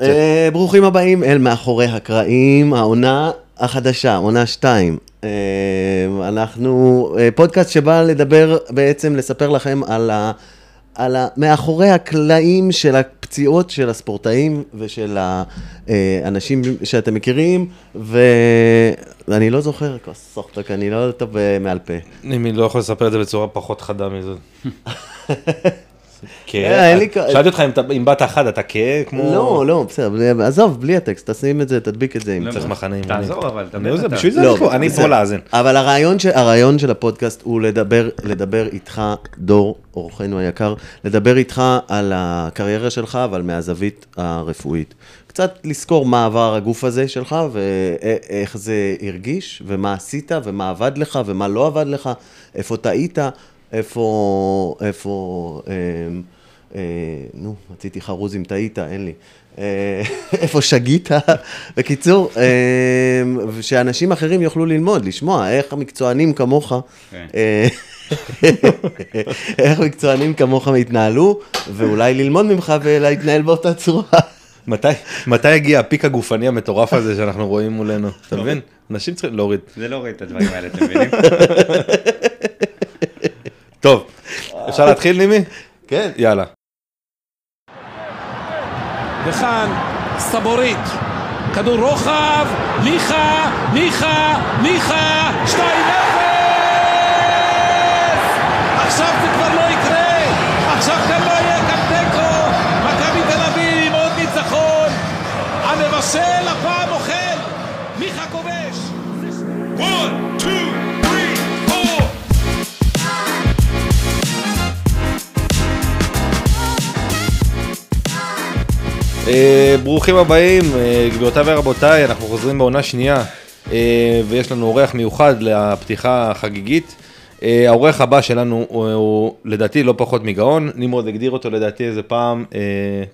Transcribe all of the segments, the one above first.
אה, ברוכים הבאים אל מאחורי הקרעים, העונה החדשה, עונה 2. אנחנו אה, פודקאסט שבא לדבר, בעצם לספר לכם על ה... על ה... מאחורי הקלעים של הפציעות של הספורטאים ושל האנשים שאתם מכירים, ואני לא זוכר, סוחטק, אני לא טוב אה, מעל פה. אני לא יכול לספר את זה בצורה פחות חדה מזה. אה, אין לי כ- שאלתי אותך אם אם באת אחד, אתה כהה כמו... לא, לא, בסדר, עזוב, בלי הטקסט, תשים את זה, תדביק את זה עם... צריך מחנה אימונים. תעזור, אבל, לא. בשביל זה לא, אני פה, לאזן. אבל הרעיון, של הפודקאסט הוא לדבר, לדבר איתך, דור, אורחנו היקר, לדבר איתך על הקריירה שלך, אבל מהזווית הרפואית. קצת לזכור מה עבר הגוף הזה שלך, ואיך זה הרגיש, ומה עשית, ומה עבד לך, ומה לא עבד לך, איפה טעית, איפה... איפה... אה, אה, נו, רציתי חרוז אם טעית, אין לי. אה, איפה שגית? בקיצור, אה, שאנשים אחרים יוכלו ללמוד, לשמוע איך המקצוענים כמוך, כן. אה, איך מקצוענים כמוך התנהלו, ואולי ללמוד ממך ולהתנהל באותה צורה. מתי- מתי הגיע הפיק הגופני המטורף הזה שאנחנו רואים מולנו? אתה מבין? אנשים צריכים להוריד. זה לא רואה את הדברים האלה, אתם מבינים? טוב, אפשר להתחיל נימי? כן. יאללה. וכאן סבורית. כדור רוחב, ניחא, ניחא, ניחא, 2-0! עכשיו זה כבר לא יקרה! עכשיו כאן לא יהיה כאן תיקו! מכבי תל אביב עם עוד ניצחון! המבשל הפעם אוכל! מיכה כובש! 1, אה, ברוכים הבאים, אה, גבירותיי ורבותיי, אנחנו חוזרים בעונה שנייה, אה, ויש לנו אורח מיוחד לפתיחה החגיגית. אה, האורח הבא שלנו הוא, הוא לדעתי לא פחות מגאון, נמרוד הגדיר אותו לדעתי איזה פעם אה,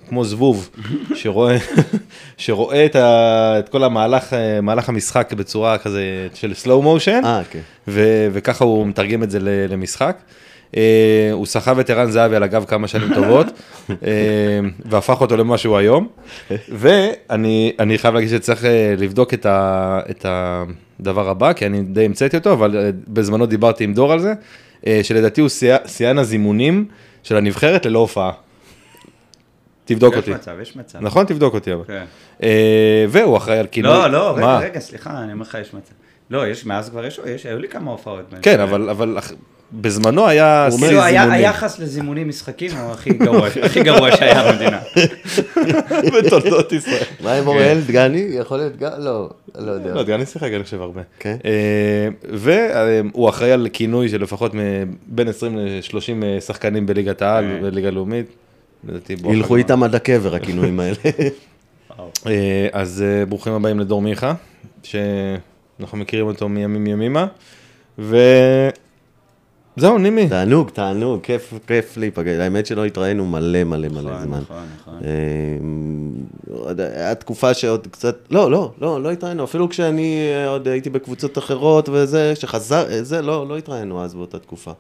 כמו זבוב, שרואה, שרואה את, ה, את כל המהלך, מהלך המשחק בצורה כזה של slow motion. אה, כן. ו- וככה הוא מתרגם את זה למשחק. Uh, הוא סחב את ערן זהבי על הגב כמה שנים טובות, uh, והפך אותו למה שהוא היום. ואני אני חייב להגיד שצריך uh, לבדוק את, ה- את הדבר הבא, כי אני די המצאתי אותו, אבל בזמנו דיברתי עם דור על זה, שלדעתי הוא שיאן- הזימונים של הנבחרת ללא הופעה. תבדוק יש אותי. מצב, יש מצב. נכון? תבדוק אותי אבל. כן. אה, והוא אחראי על כינוי. לא, לא, רגע, מה? רגע, סליחה, אני אומר לך, יש מצב. לא, יש, מאז כבר יש, יש, היו לי כמה הופעות. כן, אבל, אבל בזמנו היה כאילו. היחס לזימונים משחקים הוא הכי גרוע, הכי גרוע שהיה במדינה. בתולדות ישראל. מה עם אוראל דגני? יכול להיות גם? לא, לא יודע. לא, דגני שיחק, אני חושב הרבה. כן. אה, והוא אחראי על כינוי של לפחות בין 20 ל-30 שחקנים בליגת העל. ובליגה הלאומית. ילכו. איתם עד הקבר, הכינויים האלה. אה, אז אה, ברוכים הבאים לדור מיכה, שאנחנו מכירים אותו מימים ימימה. וזהו, נימי. תענוג, תענוג, כיף, כיף להיפגש. האמת שלא התראינו מלא מלא מלא נכון, זמן. נכון, נכון. אה, עוד היה תקופה שעוד קצת, לא, לא, לא, לא התראינו, אפילו כשאני אה, עוד הייתי בקבוצות אחרות וזה, שחזר, אה, זה, לא, לא התראינו אז באותה תקופה.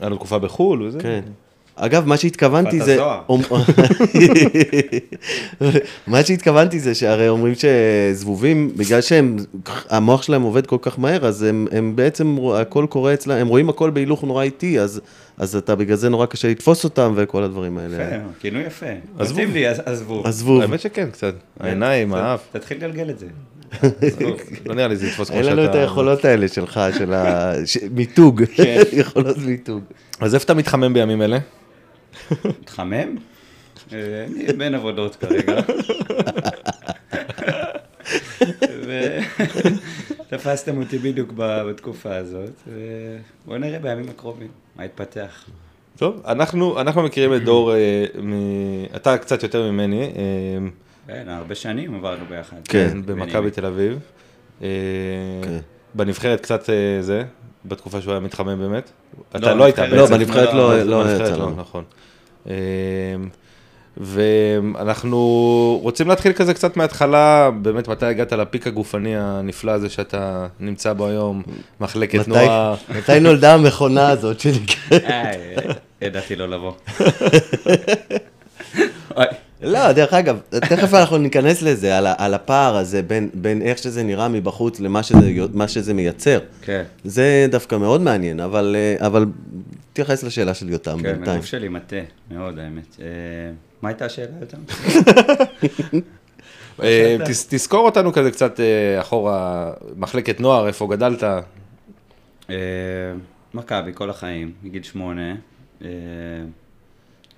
היה לו תקופה בחו"ל וזה. כן. אגב, מה שהתכוונתי זה... מה שהתכוונתי זה שהרי אומרים שזבובים, בגלל שהמוח שלהם עובד כל כך מהר, אז הם, הם בעצם, הכל קורה אצלם, הם רואים הכל בהילוך נורא איטי, אז, אז אתה בגלל זה נורא קשה לתפוס אותם וכל הדברים האלה. יפה, כינוי יפה. עזבו. מתאים לי, אז- עזבו. עזבו, האמת שכן, קצת. העיניים, האף. תתחיל לגלגל את זה. לא- לא נראה לי זה יתפוס כמו אין שאתה... לנו את היכולות האלה שלך, של ה... ש... מיתוג, כן. יכולות מיתוג. אז איפה אתה מתחמם בימים אלה? מתחמם? אה, אני בין עבודות כרגע. ותפסתם אותי בדיוק בתקופה הזאת, ובואו נראה בימים הקרובים מה יתפתח. טוב, אנחנו, אנחנו מכירים את דור, אה, מ... אתה קצת יותר ממני, אה, כן, הרבה שנים עברנו ביחד. כן, במכבי תל אביב. כן. בנבחרת קצת זה, בתקופה שהוא היה מתחמם באמת. אתה לא, לא היית לא, בעצם. בנבחרת לא- לא לנו. נכון. אה, ואנחנו רוצים להתחיל כזה קצת מההתחלה, באמת מתי הגעת לפיק הגופני הנפלא הזה שאתה נמצא בו היום, מחלקת מתי- תנועה. מתי נולדה המכונה הזאת שנקראת? אה, ידעתי לא לבוא. לא, דרך אגב, תכף אנחנו ניכנס לזה, על, על הפער הזה בין, בין איך שזה נראה מבחוץ למה שזה, שזה מייצר. כן. זה דווקא מאוד מעניין, אבל, אה, אבל תתייחס לשאלה של יותם כן, בינתיים. הגוף שלי מטה, מאוד האמת. אה, מה הייתה השאלה יותר? אה, תזכור אותנו כזה קצת אחורה, מחלקת נוער, איפה גדלת? מכבי כל החיים, מגיל שמונה.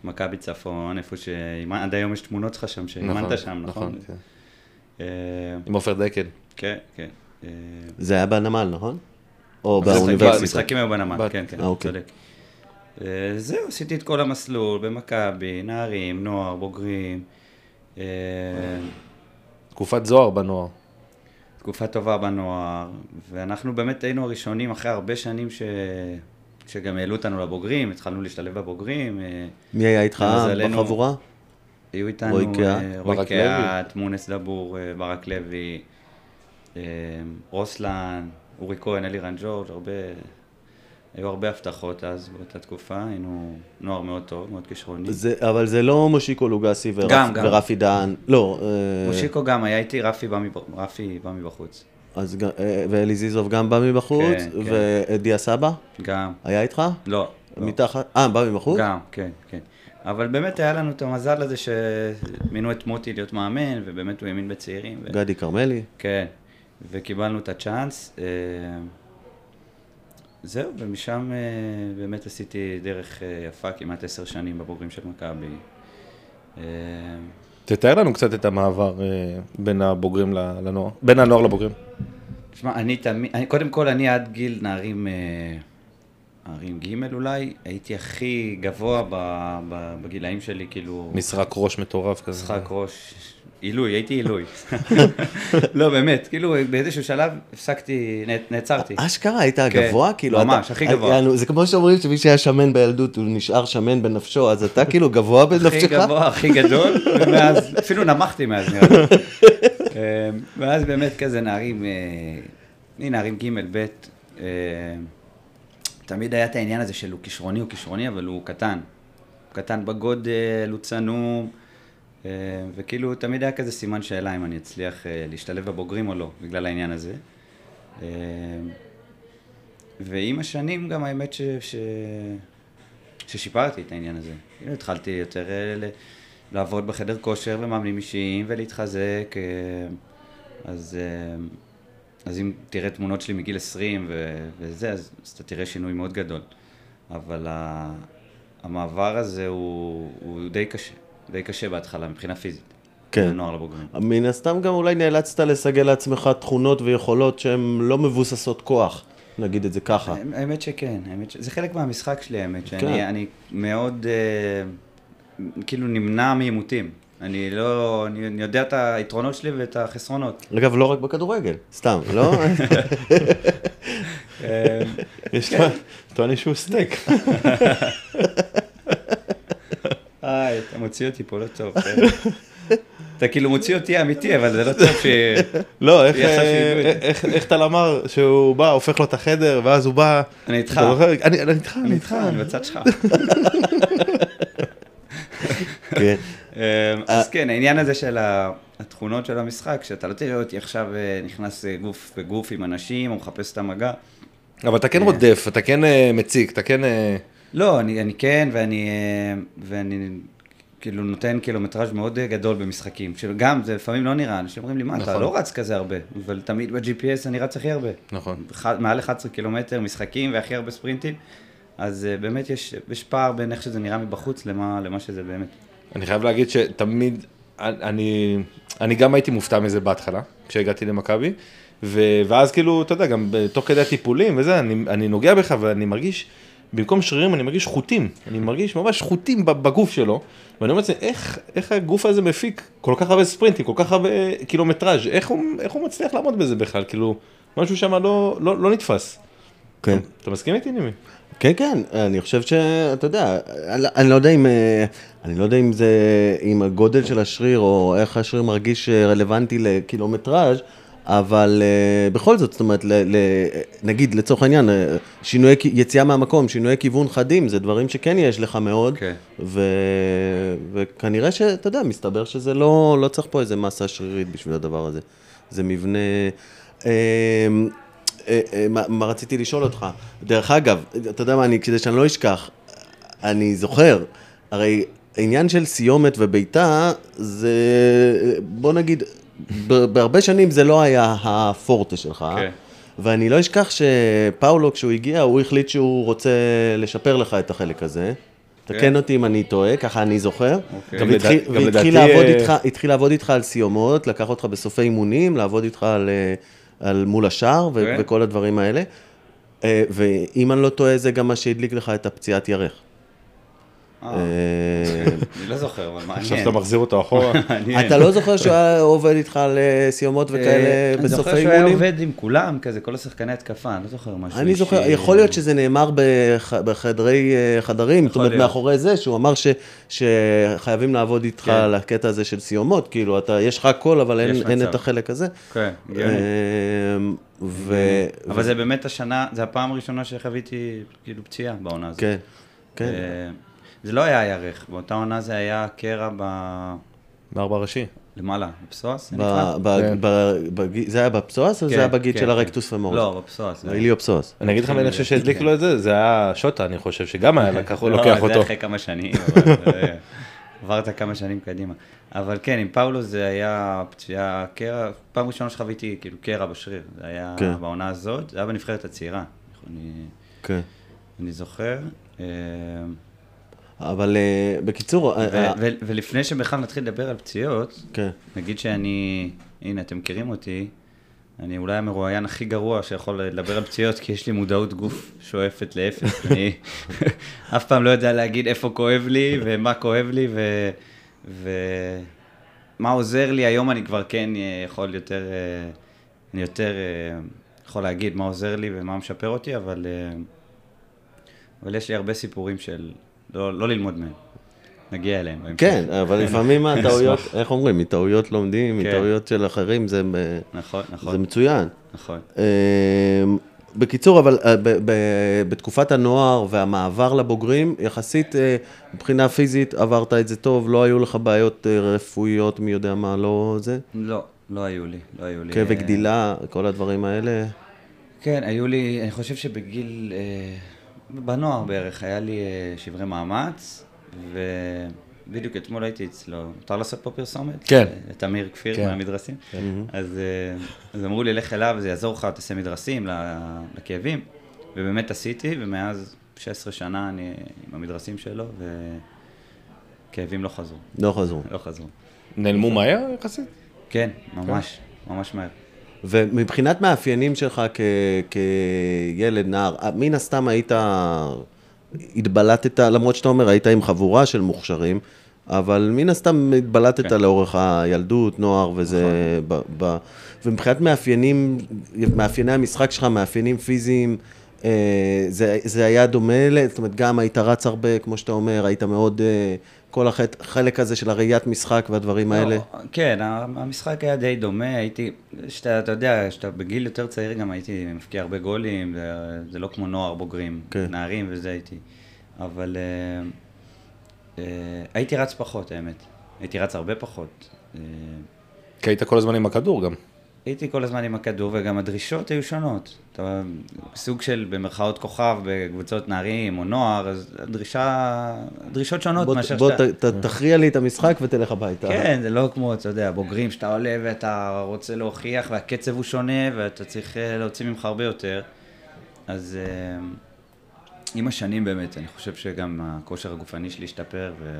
מכבי צפון, איפה שעד היום יש תמונות שלך שם, שאימנת שם, נכון? כן. אה, עם עופר דקל. כן, כן. אה, זה היה בנמל, נכון? או באוניברסיטה. המשחקים היו בנמל, בת- כן, כן, אה, אוקיי. צודק. אה, זהו, עשיתי את כל המסלול במכבי, נערים, נוער, בוגרים. אה, תקופת זוהר בנוער. תקופה טובה בנוער, ואנחנו באמת היינו הראשונים אחרי הרבה שנים ש... שגם העלו אותנו לבוגרים, התחלנו להשתלב בבוגרים. אה, מי היה איתך בחבורה? היו איתנו רועי אה, מונס דבור, אה, ברק לוי, רוסלן, אורי כהן, אלירן ג'ורג', הרבה... היו הרבה הבטחות אז, באותה תקופה, היינו נוער מאוד טוב, מאוד כישרוני. זה, אבל זה לא מושיקו לוגסי ורפ, גם, גם. ורפי דהן, לא. מושיקו גם היה איתי, רפי בא, מב... רפי בא מבחוץ. אז, אה, ואלי זיזוב גם בא מבחוץ, כן, כן. ואדי הסבא גם, היה איתך? לא. לא. מתחת? אה, בא מבחוץ? גם, כן, כן. אבל באמת היה לנו את המזל הזה שמינו את מוטי להיות מאמן, ובאמת הוא האמין בצעירים. ו... גדי כרמלי? כן, וקיבלנו את הצ'אנס. אה, זהו, ומשם אה, באמת עשיתי דרך יפה, כמעט עשר שנים בבוגרים של מכבי. תתאר לנו קצת את המעבר אה, בין הבוגרים לנוער, בין הנוער לבוגרים. תשמע, אני תמיד, אני- קודם כל, אני עד גיל נערים, אה, נערים ג' אולי, הייתי הכי גבוה ב, ב, בגילאים שלי, כאילו... משחק ראש מטורף כזה. משחק ראש, עילוי, הייתי עילוי. לא, באמת, כאילו באיזשהו שלב הפסקתי, נעצרתי. אשכרה, היית כן, גבוה? כאילו, ממש, הכי גבוה. יענו, זה כמו שאומרים שמי שהיה שמן בילדות, הוא נשאר שמן בנפשו, אז אתה כאילו גבוה הכי בנפשך? גבוה, הכי גדול, ומאז, אפילו נמכתי מאז נראה לי. אה, ואז באמת כזה נערים, אה, נערים ג', ב', אה, תמיד היה את העניין הזה של הוא כישרוני, הוא כישרוני, אבל הוא קטן. הוא קטן בגודל, הוא צנום, אה, וכאילו תמיד היה כזה סימן שאלה אם אני אצליח אה, להשתלב בבוגרים או לא, בגלל העניין הזה. אה, ועם השנים גם האמת ש... ש... ששיפרתי את העניין הזה. כאילו התחלתי יותר אה, ל- לעבוד בחדר כושר ומאמנים אישיים ולהתחזק, אה, אז, אה, אז אם תראה תמונות שלי מגיל 20 ו- וזה, אז, אז אתה תראה שינוי מאוד גדול. אבל ה- המעבר הזה הוא, הוא די קשה, די קשה בהתחלה מבחינה פיזית. כן. מהנוער לבוגרים. מן הסתם גם אולי נאלצת לסגל לעצמך תכונות ויכולות שהן לא מבוססות כוח, נגיד את זה ככה. האמת שכן, האמת ש... זה חלק מהמשחק שלי, האמת, שאני כן. אני מאוד, אה, כאילו נמנע מעימותים. אני לא, אני, אני יודע את היתרונות שלי ואת החסרונות. אגב, לא רק בכדורגל, סתם, לא? אה, יש טוענים שהוא סטייק. איי, אתה מוציא אותי פה לא טוב. כן. אתה כאילו מוציא אותי אמיתי, אבל זה לא טוב ש... לא, איך, אה. איך, טל אמר שהוא בא, הופך לו את החדר, ואז הוא בא... אני איתך. אני איתך, אני איתך. אני בצד שלך. כן. אה, אז כן, העניין הזה של התכונות של המשחק, שאתה לא תראה אותי עכשיו אה, נכנס גוף בגוף עם אנשים, או מחפש את המגע. אבל אתה כן רודף, אתה כן מציג, אתה כן... אה, לא, אני, אני כן, ואני, אה, ואני כאילו נותן קילומטראז' מאוד אה, גדול במשחקים, שגם זה לפעמים לא נראה, אנשים אומרים לי, מה, אתה נכון. לא רץ כזה הרבה, אבל תמיד ב-GPS אני רץ הכי הרבה. נכון. ח- מעל 11 קילומטר משחקים והכי הרבה ספרינטים, אז אה, באמת יש, יש פער בין איך שזה נראה מבחוץ למה, למה שזה באמת. אני חייב להגיד שתמיד, אני, אני גם הייתי מופתע מזה בהתחלה, כשהגעתי למכבי, ואז כאילו, אתה יודע, גם תוך כדי הטיפולים וזה, אני, אני נוגע בך ואני מרגיש, במקום שרירים אני מרגיש חוטים, אני מרגיש ממש חוטים בגוף שלו, ואני אומר לעצמי, איך, איך הגוף הזה מפיק כל כך הרבה ספרינטים, כל כך הרבה קילומטראז', איך הוא, איך הוא מצליח לעמוד בזה בכלל, כאילו, משהו שם לא, לא, לא נתפס. כן. אתה מסכים איתי, נימי? כן, כן, אני חושב שאתה יודע, אני, אני לא יודע אם, אה, אני לא יודע אם זה, אם הגודל של השריר או איך השריר מרגיש אה, רלוונטי לקילומטראז', אבל uh, בכל זאת, זאת אומרת, ל, ל, נגיד לצורך העניין, אה, שינויי, כ- יציאה מהמקום, שינויי כיוון חדים, זה דברים שכן יש לך מאוד, כן. ו, וכנראה שאתה יודע, מסתבר שזה לא, לא צריך פה איזה מסה שרירית בשביל הדבר הזה. זה מבנה... אה, אה, אה, מה, מה רציתי לשאול אותך? דרך אגב, אתה יודע מה, אני, כדי שאני לא אשכח, אני זוכר, הרי העניין של סיומת ובעיטה, זה, בוא נגיד, בהרבה שנים זה לא היה הפורטה שלך. כן. ואני לא אשכח שפאולו, כשהוא הגיע, הוא החליט שהוא רוצה לשפר לך את החלק הזה. תקן אותי אם אני טועה, ככה אני זוכר. גם התחיל, לעבוד איתך, על סיומות, לקח אותך בסופי אימונים, לעבוד איתך על, אה, מול השער כן. וכל הדברים האלה. אה, ואם אני לא טועה, זה גם מה שהדליק לך את הפציעת ירך. אה, אני לא זוכר, אבל מעניין. עכשיו אתה מחזיר אותו אחורה. אתה לא זוכר שהוא היה עובד איתך על אה, סיומות וכאלה אה, בסופי אני זוכר שהוא היה אימונים? עובד עם כולם, כזה, כל השחקני התקפה, אני לא זוכר משהו אני זוכר. יכול להיות שזה נאמר בח, בחדרי חדרים, זאת אומרת. מאחורי זה, שהוא אמר ש, שחייבים לעבוד איתך כן. על הקטע הזה של סיומות, כאילו, אתה, יש לך הכל, אבל אין. את החלק הזה. כן. אמ, ו... אבל זה באמת השנה, זה הפעם הראשונה שחוויתי כאילו פציעה בעונה הזאת. כן, כן. אה, זה לא היה ירך, באותה עונה זה היה קרע ב... בארבע ראשי. למעלה, בפסואס? זה ב- נקרא? ב- כן. זה היה בפסואס או זה כן, היה בגיד כן, של כן. הרקטוס פמורס? לא, בפסואס. זה- האיליופסואס. אני אגיד לך מי אני חושב שהדליק. לו את זה, זה היה שוטה, אני חושב, שגם היה לקח, לא, לוקח זה אותו. אחרי כמה שנים, אבל אה, עברת כמה שנים קדימה. אבל כן, עם פאולו זה היה פציעה קרע, פעם ראשונה שחוויתי כאילו קרע בשריר, זה היה כן. בעונה הזאת, זה היה בנבחרת הצעירה, אני, כן. אני זוכר. אבל אה, בקיצור, אה, אה, ולפני שבכלל נתחיל לדבר על פציעות, כן. נגיד שאני, הנה, אתם מכירים אותי, אני אולי המרואיין הכי גרוע שיכול לדבר על פציעות, כי יש לי מודעות גוף שואפת לאפס. אני אף פעם לא יודע להגיד איפה כואב לי ומה כואב לי ו... ומה עוזר לי. היום אני כבר כן יכול יותר, אני יותר יכול להגיד מה עוזר לי ומה משפר אותי, אבל, אבל יש לי הרבה סיפורים של לא, לא ללמוד מהם. נגיע אליהם. כן, אבל לפעמים הטעויות, איך אומרים, מטעויות לומדים, כן. מטעויות של אחרים, זה אה, נכון, זה נכון, מצוין. נכון. אמ, בקיצור, אבל אה, בתקופת הנוער והמעבר לבוגרים, יחסית אה, מבחינה פיזית עברת את זה טוב, לא היו לך בעיות אה, רפואיות, מי יודע מה, לא זה? לא, לא היו לי, לא היו לי. כאבי גדילה, כל הדברים האלה. כן, היו לי, אני חושב שבגיל, בנוער בערך, היה לי אה, שברי מאמץ, ובדיוק אתמול הייתי אצלו, מותר לעשות פה פרסומת? כן. אה, תמיר כפיר כן. מהמדרסים. אז, אה, אז אמרו לי, לך אליו, זה יעזור לך, תעשה מדרסים לכאבים, ובאמת עשיתי, ומאז 16 שנה אני עם המדרסים שלו, וכאבים לא חזרו, לא חזרו. לא חזרו. נעלמו מהר יחסית? כן, ממש, ממש מהר. ומבחינת מאפיינים שלך כ- כילד, נער, מן הסתם היית, התבלטת, למרות שאתה אומר, היית עם חבורה של מוכשרים, אבל מן הסתם התבלטת כן. לאורך הילדות, נוער וזה, ב, ב, ומבחינת מאפיינים, מאפייני המשחק שלך, מאפיינים פיזיים, אה, זה, זה היה דומה, זאת אומרת, גם היית רץ הרבה, כמו שאתה אומר, היית מאוד, אה, כל החלק, הזה של הראיית משחק והדברים האלה. לא, כן, ה- המשחק היה די דומה, הייתי, שאתה, אתה יודע, שאתה בגיל יותר צעיר גם הייתי מפקיע הרבה גולים, זה, זה לא כמו נוער בוגרים, כן. נערים וזה הייתי, אבל אה, אה, הייתי רץ פחות, האמת, הייתי רץ הרבה פחות. אה, כי היית כל הזמן עם הכדור גם. הייתי כל הזמן עם הכדור, וגם הדרישות היו שונות. אתה סוג של במרכאות כוכב בקבוצות נערים או נוער, אז הדרישה, דרישות שונות בוא, מאשר בוא שאתה... ת, תכריע לי את המשחק ותלך הביתה. כן, זה לא כמו, אתה יודע, בוגרים שאתה עולה ואתה רוצה להוכיח והקצב הוא שונה ואתה צריך אה, להוציא ממך הרבה יותר. אז אה, עם השנים באמת, אני חושב שגם הכושר הגופני שלי השתפר ו...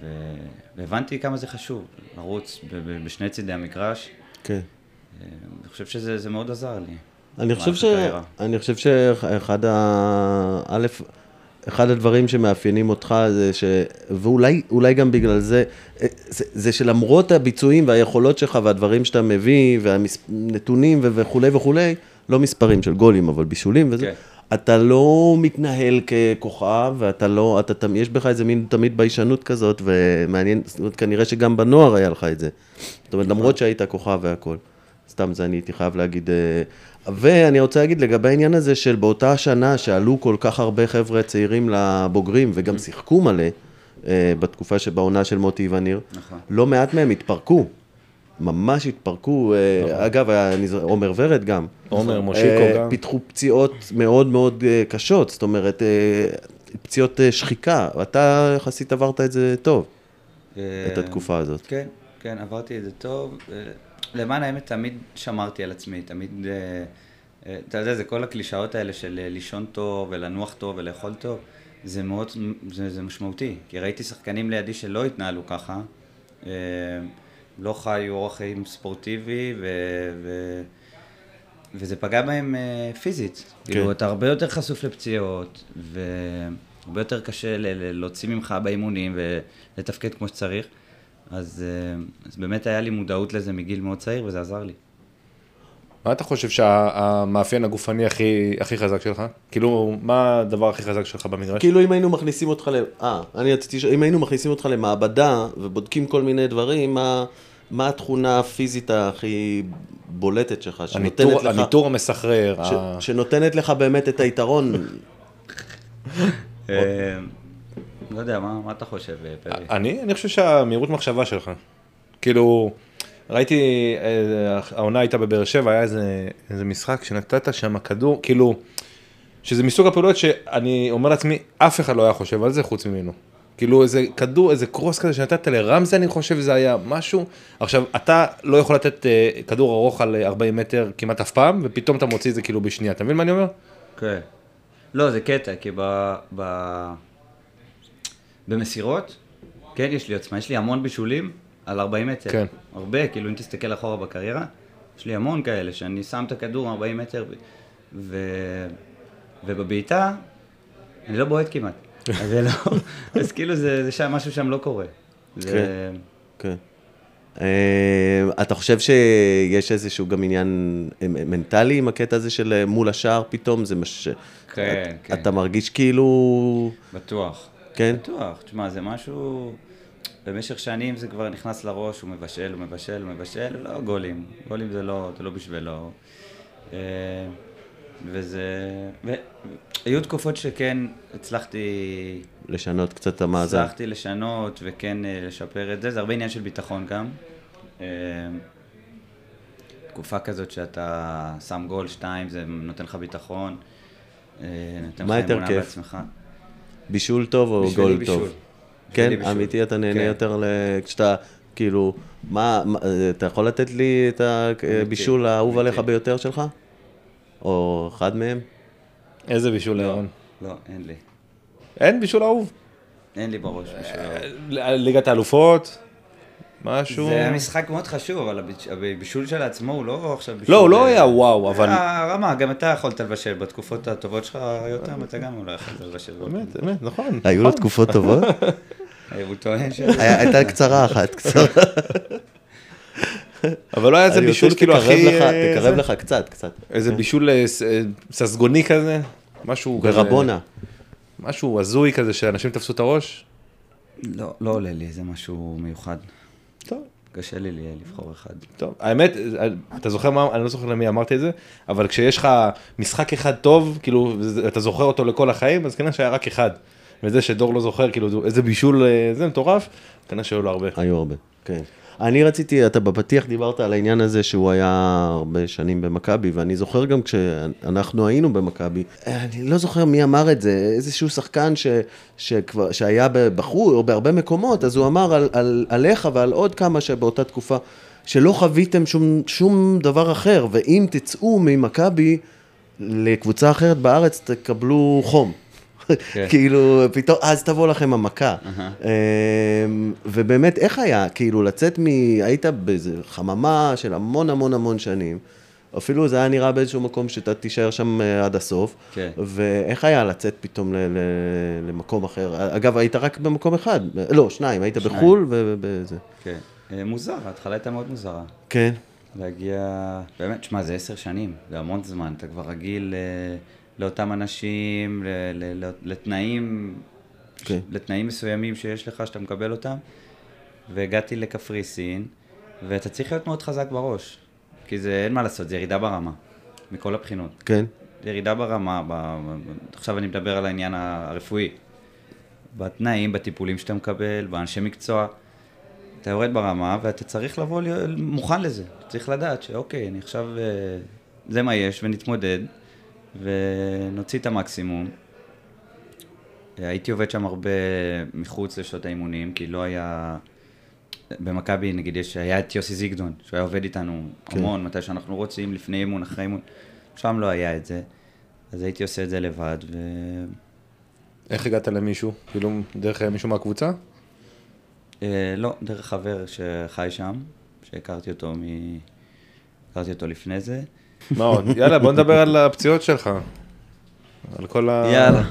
ו... והבנתי כמה זה חשוב, לרוץ בשני צידי המגרש. כן. אני חושב שזה זה מאוד עזר לי. אני חושב, ש... אני חושב שאחד ה... א', אחד הדברים שמאפיינים אותך זה ש... ואולי אולי גם בגלל זה, אה, זה, זה שלמרות הביצועים והיכולות שלך והדברים שאתה מביא והנתונים. וכולי וכולי, לא מספרים של גולים, אבל בישולים וזה, כן. אתה לא מתנהל ככוכב, ואתה לא, אתה, יש בך איזה מין תמיד ביישנות כזאת, ומעניין, זאת אומרת, כנראה שגם בנוער היה לך את זה. זאת אומרת, למרות שהיית כוכב והכל. סתם זה אני הייתי חייב להגיד. אה, ואני רוצה להגיד לגבי העניין הזה של באותה שנה שעלו כל כך הרבה חבר'ה צעירים לבוגרים וגם שיחקו מלא, אה, בתקופה שבעונה של מוטי וניר, נכון. לא מעט מהם התפרקו. ממש התפרקו, אה, אגב, עומר ורד גם. עומר, מושיקו אה, גם. פיתחו פציעות מאוד מאוד אה, קשות, זאת אומרת, פציעות שחיקה. אתה יחסית עברת את זה טוב, את התקופה הזאת. כן, כן, עברתי את זה טוב. למען האמת, תמיד שמרתי על עצמי, תמיד... אתה יודע, זה כל הקלישאות האלה של לישון טוב ולנוח טוב ולאכול טוב, זה מאוד, זה, זה משמעותי. כי ראיתי שחקנים לידי שלא התנהלו ככה, לא חיו אורח חיים ספורטיבי, ו... ו וזה פגע בהם אה, פיזית. כן. כאילו, אתה הרבה יותר חשוף לפציעות, והרבה יותר קשה ל- להוציא ממך באימונים ולתפקד כמו שצריך. אז, אה, אז באמת היה לי מודעות לזה מגיל מאוד צעיר, וזה עזר לי. מה אתה חושב שהמאפיין הגופני הכי, הכי חזק שלך? כאילו, מה הדבר הכי חזק שלך במגרש? כאילו אם היינו מכניסים אותך ל... אה, אני רציתי ש... אם היינו מכניסים אותך למעבדה ובודקים כל מיני דברים, מה, מה התכונה הפיזית הכי בולטת שלך, שנותנת הניטור, לך... הניטור המסחרר. ש... ה- שנותנת לך באמת את היתרון. אה, לא יודע, מה, מה אתה חושב, אה, פרי? אני, אני חושב שהמהירות מחשבה שלך. כאילו, ראיתי, אה, העונה הייתה בבאר שבע, היה איזה, איזה משחק שנתת שם כדור, כאילו, שזה מסוג הפעולות שאני אומר לעצמי, אף אחד לא היה חושב על זה חוץ ממנו. כאילו איזה כדור, איזה קרוס כזה שנתת לרמזי, אני חושב שזה היה משהו. עכשיו, אתה לא יכול לתת אה, כדור ארוך על אה, 40 מטר כמעט אף פעם, ופתאום אתה מוציא את זה כאילו בשנייה, אתה מבין מה אני אומר? כן. לא, זה קטע, כי ב... ב... במסירות, כן, יש לי עוצמה, יש לי המון בישולים על 40 מטר. כן. הרבה, כאילו, אם תסתכל אחורה בקריירה, יש לי המון כאלה, שאני שם את הכדור 40 מטר, ו... ובבעיטה, אני לא בועט כמעט. אז זה לא... אז כאילו, זה, זה שם, משהו שם לא קורה. זה... כן. אה, אתה חושב שיש איזשהו גם עניין אה, מנטלי עם הקטע הזה של אה, מול השער פתאום? זה מה ש... כן, את- כן. אתה מרגיש כאילו... בטוח. כן? בטוח. תשמע, זה משהו... במשך שנים זה כבר נכנס לראש, הוא מבשל, הוא מבשל, הוא מבשל, לא גולים. גולים זה לא, זה לא בשבילו. אה, וזה... ו... היו תקופות שכן הצלחתי... לשנות קצת את המאזן. הצלחתי לשנות וכן אה, לשפר את זה, זה הרבה עניין של ביטחון גם. אה, תקופה כזאת שאתה שם גול, שתיים, זה נותן לך ביטחון. נותן לך מה יותר אמונה כיף? בעצמך. בישול טוב או גול בישול. טוב? כן, בישול. אמיתי, אתה נהנה כן. יותר. כשאתה, כאילו, מה, מה- אתה יכול לתת לי את הבישול האהוב עליך. ביותר שלך? או אחד מהם? איזה בישול לירון. לא, אין לי. אין בישול אהוב. אין לי בראש בשביל... ל- ליגת האלופות, משהו. זה היה משחק מאוד חשוב, אבל הביש- הבישול של עצמו הוא לא עכשיו בישול... לא, הוא לא אה, היה וואו, אבל... היה רמה, גם אתה יכולת לבשל בתקופות הטובות שלך, יותם, אתה גם אולי יכולת לבשל. באמת, באמת, נכון. היו לו תקופות טובות? הוא טוען ש... הייתה קצרה אחת, קצרה. אבל לא היה איזה בישול כאילו הכי... לך- תקרב זה? לך קצת, קצת. איזה בישול אה, אה, ססגוני כזה, משהו כזה... ברבונה. משהו הזוי כזה שאנשים תפסו את הראש. לא, לא עולה לי, זה משהו מיוחד. טוב, קשה לי לבחור אחד. טוב. האמת, אה, אתה זוכר מה, אני לא זוכר למי אמרתי את זה, אבל כשיש לך משחק אחד טוב, כאילו, אתה זוכר אותו לכל החיים, אז כנראה שהיה רק אחד. וזה שדור לא זוכר, כאילו, איזה בישול, אה, זה מטורף, כנראה שהיו לו הרבה. היו הרבה, כן. אני רציתי, אתה בפתיח דיברת על העניין הזה שהוא היה הרבה שנים במכבי, ואני זוכר גם כשאנחנו היינו במכבי, אני לא זוכר מי אמר את זה, איזשהו שחקן ש, שכבר, שהיה בחו"ל או בהרבה מקומות, אז הוא אמר על, על, עליך ועל עוד כמה שבאותה תקופה, שלא חוויתם שום, שום דבר אחר, ואם תצאו ממכבי לקבוצה אחרת בארץ, תקבלו חום. כן. כאילו, פתאום, אז תבוא לכם המכה. אמ, ובאמת, איך היה? כאילו, לצאת מ... היית באיזה חממה של המון המון המון שנים. אפילו זה היה נראה באיזשהו מקום שאתה תישאר שם אה, עד הסוף. כן. ואיך היה לצאת פתאום ל- ל- למקום אחר? אגב, היית רק במקום אחד. לא, שניים. היית שניים. בחו"ל ובזה. כן. אה, מוזר, ההתחלה הייתה מאוד מוזרה. כן. להגיע, באמת, תשמע, זה עשר שנים, זה המון זמן, אתה כבר רגיל אה, לאותם אנשים, ל- ל- ל- לתנאים, כן. לתנאים מסוימים שיש לך, שאתה מקבל אותם, והגעתי לקפריסין, ואתה צריך להיות מאוד חזק בראש. כי זה, אין מה לעשות, זה ירידה ברמה, מכל הבחינות. כן. זה ירידה ברמה, ב, ב, עכשיו אני מדבר על העניין הרפואי. בתנאים, בטיפולים שאתה מקבל, באנשי מקצוע. אתה יורד ברמה ואתה צריך לבוא מוכן לזה. צריך לדעת שאוקיי, אני עכשיו, אה, זה מה יש, ונתמודד, ונוציא את המקסימום. הייתי עובד שם הרבה מחוץ לשעות האימונים, כי לא היה... במכבי, נגיד, יש, היה את יוסי זיגדון, שהוא היה עובד איתנו כן. המון, מתי שאנחנו רוצים, לפני אימון, אחרי אימון. שם לא היה את זה. אז הייתי עושה את זה לבד, ו... איך הגעת למישהו? כאילו, דרך מישהו מהקבוצה? אה, לא, דרך חבר שחי שם, שהכרתי אותו מ... הכרתי אותו לפני זה. מה עוד? יאללה, בוא נדבר על הפציעות שלך. על כל ה... יאללה.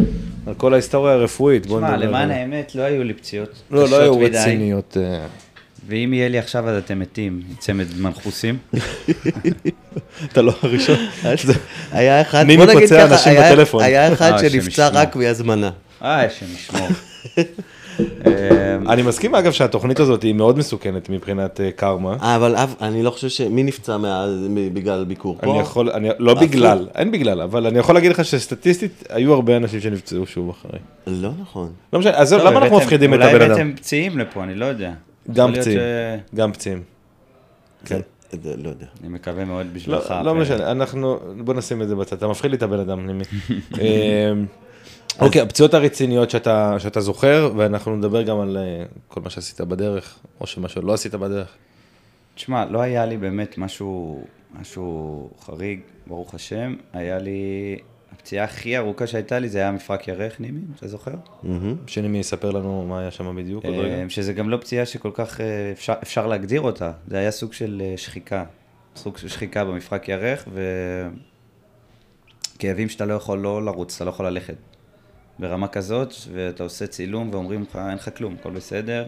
על כל ההיסטוריה הרפואית, בוא תשמע, נדבר. למען על- האמת, לא היו לי פציעות לא, לא היו רציניות. אה, ואם יהיה לי עכשיו אז אתם מתים, צמד מנחוסים. אתה לא הראשון. היה אחד, בוא נגיד ככה, אנשים היה- אחד אה, שנפצע. רק מהזמנה. אה, השם ישמור. אה, אני מסכים אגב שהתוכנית הזאת היא מאוד מסוכנת מבחינת אה, קרמה. אה, אבל אב- אני לא חושב ש... מי נפצע בגלל ביקור פה? אני יכול, לא בגלל, אין בגלל, אבל אני יכול להגיד לך שסטטיסטית היו הרבה אנשים שנפצעו שוב אחרי. לא נכון. לא משנה, אז למה אנחנו מפחידים את אולי הבן אדם? הבאתם פציעים לפה, אני לא יודע. גם פציעים, גם פציעים. כן. לא יודע. אני מקווה מאוד בשבילך. לא, לא ו- משנה, אנחנו, בוא נשים את זה בצד, אתה מפחיד לי את הבן אדם, נימי. אוקיי, הפציעות הרציניות שאתה, שאתה זוכר, ואנחנו נדבר גם על אה, כל מה שעשית בדרך, או שמה שלא עשית בדרך. תשמע, לא היה לי באמת משהו, משהו חריג, ברוך השם. היה לי, הפציעה הכי ארוכה שהייתה לי זה היה מפרק ירך, נימי, אתה זוכר? מהמם. שנימי יספר לנו מה היה שם בדיוק עוד רגע. אה, שזה גם לא פציעה שכל כך אה, אפשר, אפשר להגדיר אותה, זה היה סוג של שחיקה, סוג של שחיקה במפרק ירך, וכאבים שאתה לא יכול לא לרוץ, אתה לא יכול ללכת. ברמה כזאת, ואתה עושה צילום ואומרים לך, אין לך כלום, הכל בסדר.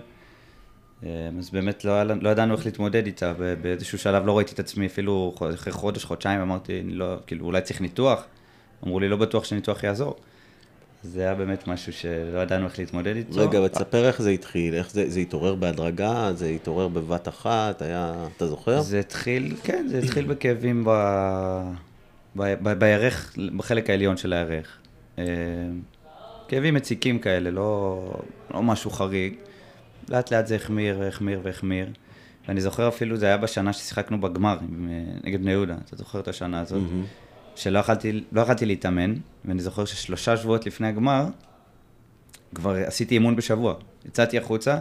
אה, אז באמת לא, לא ידענו איך להתמודד איתה, באיזשהו שלב לא ראיתי את עצמי, אפילו אחרי חודש, חודשיים, אמרתי, לא, כאילו, אולי צריך ניתוח. אמרו לי, לא בטוח שניתוח יעזור. זה היה באמת משהו שלא ידענו איך להתמודד איתו. רגע, ותספר איך זה התחיל, איך זה, זה התעורר בהדרגה, זה התעורר בבת אחת, היה, אתה זוכר? זה התחיל, כן, זה התחיל בכאבים ב... ב... ב... בירך, בחלק העליון של הירך. כאבים מציקים כאלה, לא, לא משהו חריג. לאט לאט זה החמיר, החמיר והחמיר. ואני זוכר אפילו, זה היה בשנה ששיחקנו בגמר אה, נגד בני יהודה, אתה זוכר את השנה הזאת? שלא יכלתי, לא יכלתי להתאמן, ואני זוכר ששלושה שבועות לפני הגמר, כבר עשיתי אימון בשבוע. יצאתי החוצה,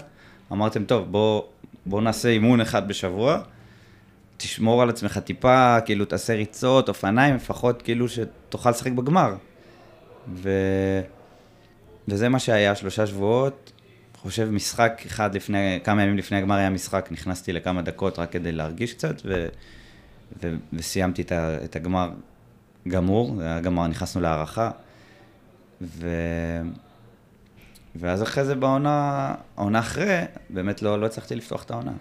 אמרתם, טוב, בוא, בוא נעשה אימון אחד בשבוע, תשמור על עצמך טיפה, כאילו תעשה ריצות, אופניים, לפחות כאילו שתוכל לשחק בגמר. ו... וזה מה שהיה, שלושה שבועות. חושב משחק אחד לפני, כמה ימים לפני הגמר היה משחק, נכנסתי לכמה דקות רק כדי להרגיש קצת, ו... ו... וסיימתי את, ה... את הגמר גמור, זה היה גמר, נכנסנו להערכה. ו... ואז אחרי זה בעונה, העונה אחרי, באמת לא, לא הצלחתי לפתוח את העונה.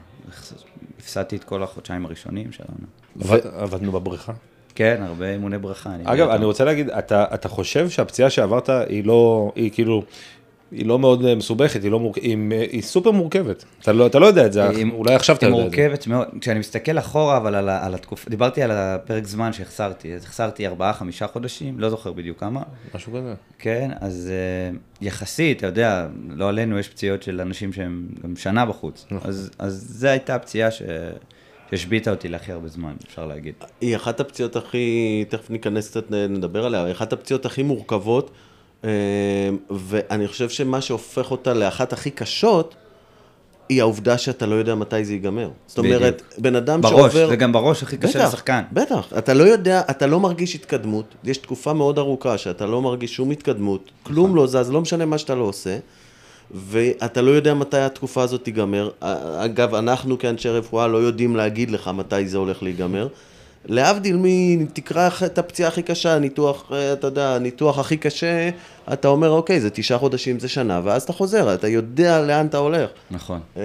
הפסדתי את כל החודשיים הראשונים של העונה. עבד- עבדנו בבריכה. כן, הרבה אימוני ברכה. אני אגב. אני רוצה להגיד, אתה, אתה חושב שהפציעה שעברת היא לא, היא כאילו, היא לא מאוד אה, מסובכת, היא, לא מורכ... היא, אה, היא סופר מורכבת. אתה לא, אתה לא יודע את זה, היא- אולי עכשיו אתה היא יודע את זה. מורכבת מאוד. כשאני מסתכל אחורה, אבל על, על התקופה, דיברתי על הפרק זמן שהחסרתי. אז החסרתי ארבעה, חמישה חודשים, לא זוכר בדיוק כמה. משהו כזה. כן, אז uh, יחסית, אתה יודע, לא עלינו, יש פציעות של אנשים שהם גם שנה בחוץ. נכון. אז, אז זו הייתה הפציעה ש... שהשביתה אותי להכי הרבה זמן, אפשר להגיד. היא אחת הפציעות הכי, תכף ניכנס קצת, נדבר עליה, היא אחת הפציעות הכי מורכבות, אה, ואני חושב שמה שהופך אותה לאחת הכי קשות, היא העובדה שאתה לא יודע מתי זה ייגמר. זאת. אומרת, בן אדם בראש, שעובר... זה גם בראש הכי קשה בטח, לשחקן. בטח, אתה לא יודע, אתה לא מרגיש התקדמות, יש תקופה מאוד ארוכה שאתה לא מרגיש שום התקדמות, כלום לא זז, לא משנה מה שאתה לא עושה, ואתה לא יודע מתי התקופה הזאת תיגמר. אגב, אנחנו כאנשי רפואה לא יודעים להגיד לך מתי זה הולך להיגמר. להבדיל מתקרא את הפציעה הכי קשה, ניתוח, אה, אתה יודע, הניתוח הכי קשה, אתה אומר, אוקיי, זה תשעה חודשים, זה שנה, ואז אתה חוזר, אתה יודע לאן אתה הולך. נכון. אה,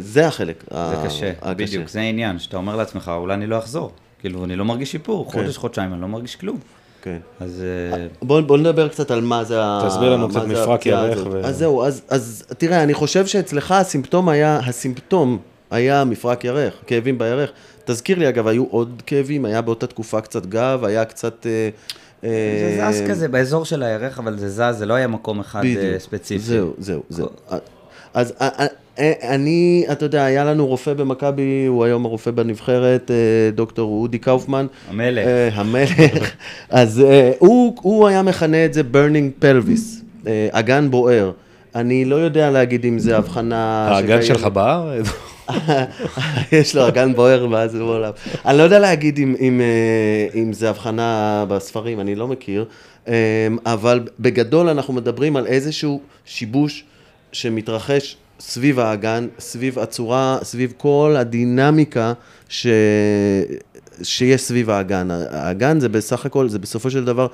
זה החלק. זה ה- קשה, הקשה. בדיוק, זה העניין, שאתה אומר לעצמך, אולי אני לא אחזור. כאילו, אני לא מרגיש שיפור, כן. חודש, חודשיים, אני לא מרגיש כלום. כן. אז אה, בוא, בוא נדבר קצת על מה זה ה... תסביר לנו קצת זה מפרק ירך. ו- אז זהו, אז, אז תראה, אני חושב שאצלך הסימפטום היה, הסימפטום היה מפרק ירך, כאבים בירך. תזכיר לי, אגב, היו עוד כאבים, היה באותה תקופה קצת גב, היה קצת... אה, זה אה, זז כזה באזור של הירך, אבל זה זז, זה לא היה מקום אחד בדיוק. ספציפי. זהו, זהו, זהו. אז אה, אה, אה, אני, אתה יודע, היה לנו רופא במכבי, הוא היום הרופא בנבחרת, דוקטור אודי קאופמן. המלך. המלך. אז הוא הוא היה מכנה את זה burning pelvis, אגן בוער. אני לא יודע להגיד אם זה הבחנה... האגן. שלך בער? יש לו אגן בוער ואז הוא עולם. אני לא יודע להגיד אם, אם, אם זה הבחנה בספרים, אני לא מכיר, אבל בגדול אנחנו מדברים על איזשהו שיבוש שמתרחש סביב האגן, סביב הצורה, סביב כל הדינמיקה ש... שיש סביב האגן. האגן זה בסך הכל, זה בסופו של דבר,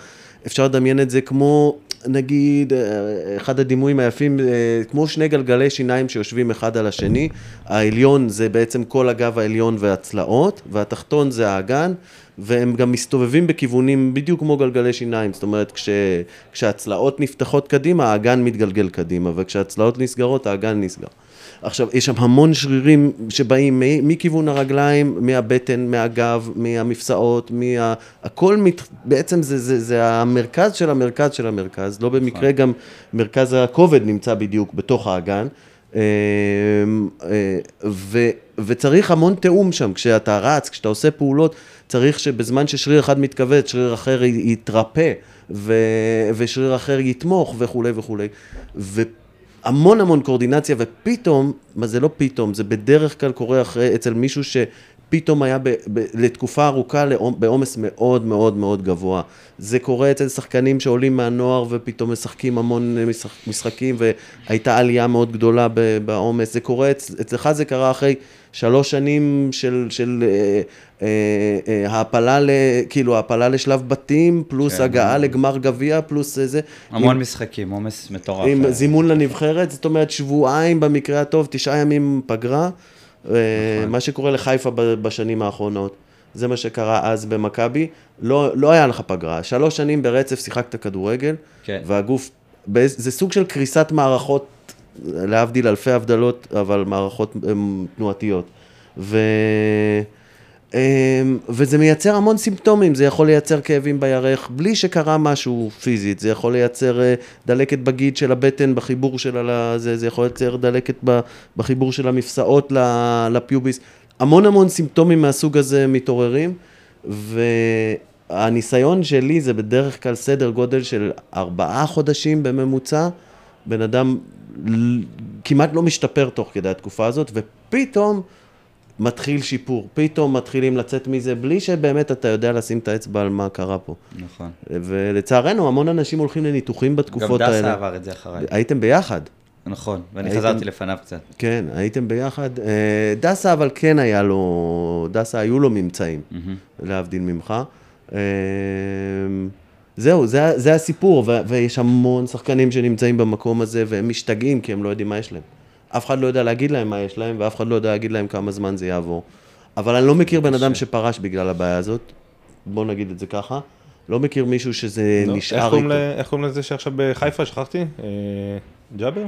אפשר לדמיין את זה כמו, נגיד, אה, אחד הדימויים היפים, אה, כמו שני גלגלי שיניים שיושבים אחד על השני. העליון זה בעצם כל הגב העליון והצלעות, והתחתון זה האגן, והם גם מסתובבים בכיוונים בדיוק כמו גלגלי שיניים. זאת אומרת, כש, כשהצלעות נפתחות קדימה, האגן מתגלגל קדימה, וכשהצלעות נסגרות, האגן נסגר. עכשיו, יש שם המון שרירים שבאים מכיוון הרגליים, מהבטן, מהגב, מהמפסעות, מה... הכל מת... בעצם זה, זה, זה המרכז של המרכז של המרכז, לא במקרה גם מרכז הכובד נמצא בדיוק בתוך האגן. אה, אה, ו, וצריך המון תיאום שם, כשאתה רץ, כשאתה עושה פעולות, צריך שבזמן ששריר אחד מתכווץ, שריר אחר יתרפא, ו, ושריר אחר יתמוך וכולי וכולי. והמון המון קואורדינציה, ופתאום, מה זה לא פתאום, זה בדרך כלל קורה אחרי, אצל מישהו שפתאום היה ב, ב, לתקופה ארוכה בעומס מאוד מאוד מאוד גבוה. זה קורה אצל שחקנים שעולים מהנוער ופתאום משחקים המון משחק, משחקים והייתה עלייה מאוד גדולה בעומס. זה קורה, אצ, אצלך זה קרה אחרי שלוש שנים של, של אה, אה, אה, העפלה, ל, כאילו העפלה לשלב בתים, פלוס כן. הגעה לגמר גביע, פלוס זה. המון עם- משחקים, עומס מטורף. עם. זימון לנבחרת, זאת אומרת שבועיים במקרה הטוב, תשעה ימים פגרה, מה שקורה לחיפה בשנים האחרונות. זה מה שקרה אז במכבי, לא, לא היה לך פגרה, שלוש שנים ברצף שיחקת כדורגל, כן. והגוף, זה סוג של קריסת מערכות, להבדיל אלפי הבדלות, אבל מערכות תנועתיות. ו... אמ, וזה מייצר המון סימפטומים, זה יכול לייצר כאבים בירך בלי שקרה משהו פיזית, זה יכול לייצר אה, דלקת בגיד של הבטן בחיבור שלה, לזה, זה יכול לייצר דלקת בחיבור של המפסעות לפיוביס, המון המון סימפטומים מהסוג הזה מתעוררים, והניסיון שלי זה בדרך כלל סדר גודל של ארבעה חודשים בממוצע, בן אדם כמעט לא משתפר תוך כדי התקופה הזאת, ופתאום מתחיל שיפור, פתאום מתחילים לצאת מזה בלי שבאמת אתה יודע לשים את האצבע על מה קרה פה. נכון. ולצערנו, המון אנשים הולכים לניתוחים גם בתקופות דסה האלה. עבר את זה אחריי. הייתם ביחד, נכון, ואני הייתם- חזרתי לפניו קצת. כן, הייתם ביחד. אה, דסה אבל כן היה לו, דסה היו לו ממצאים, להבדיל ממך. אה, זהו, זה, זה הסיפור, ו- ויש המון שחקנים שנמצאים במקום הזה והם משתגעים כי הם לא יודעים מה יש להם. אף אחד לא יודע להגיד להם מה יש להם, ואף אחד לא יודע להגיד להם כמה זמן זה יעבור. אבל אני לא מכיר בן אדם שפרש בגלל הבעיה הזאת, בוא נגיד את זה ככה. לא מכיר מישהו שזה לא, נשאר איתו. איך קוראים לזה שעכשיו בחיפה, שכחתי? אה, ג'אבר?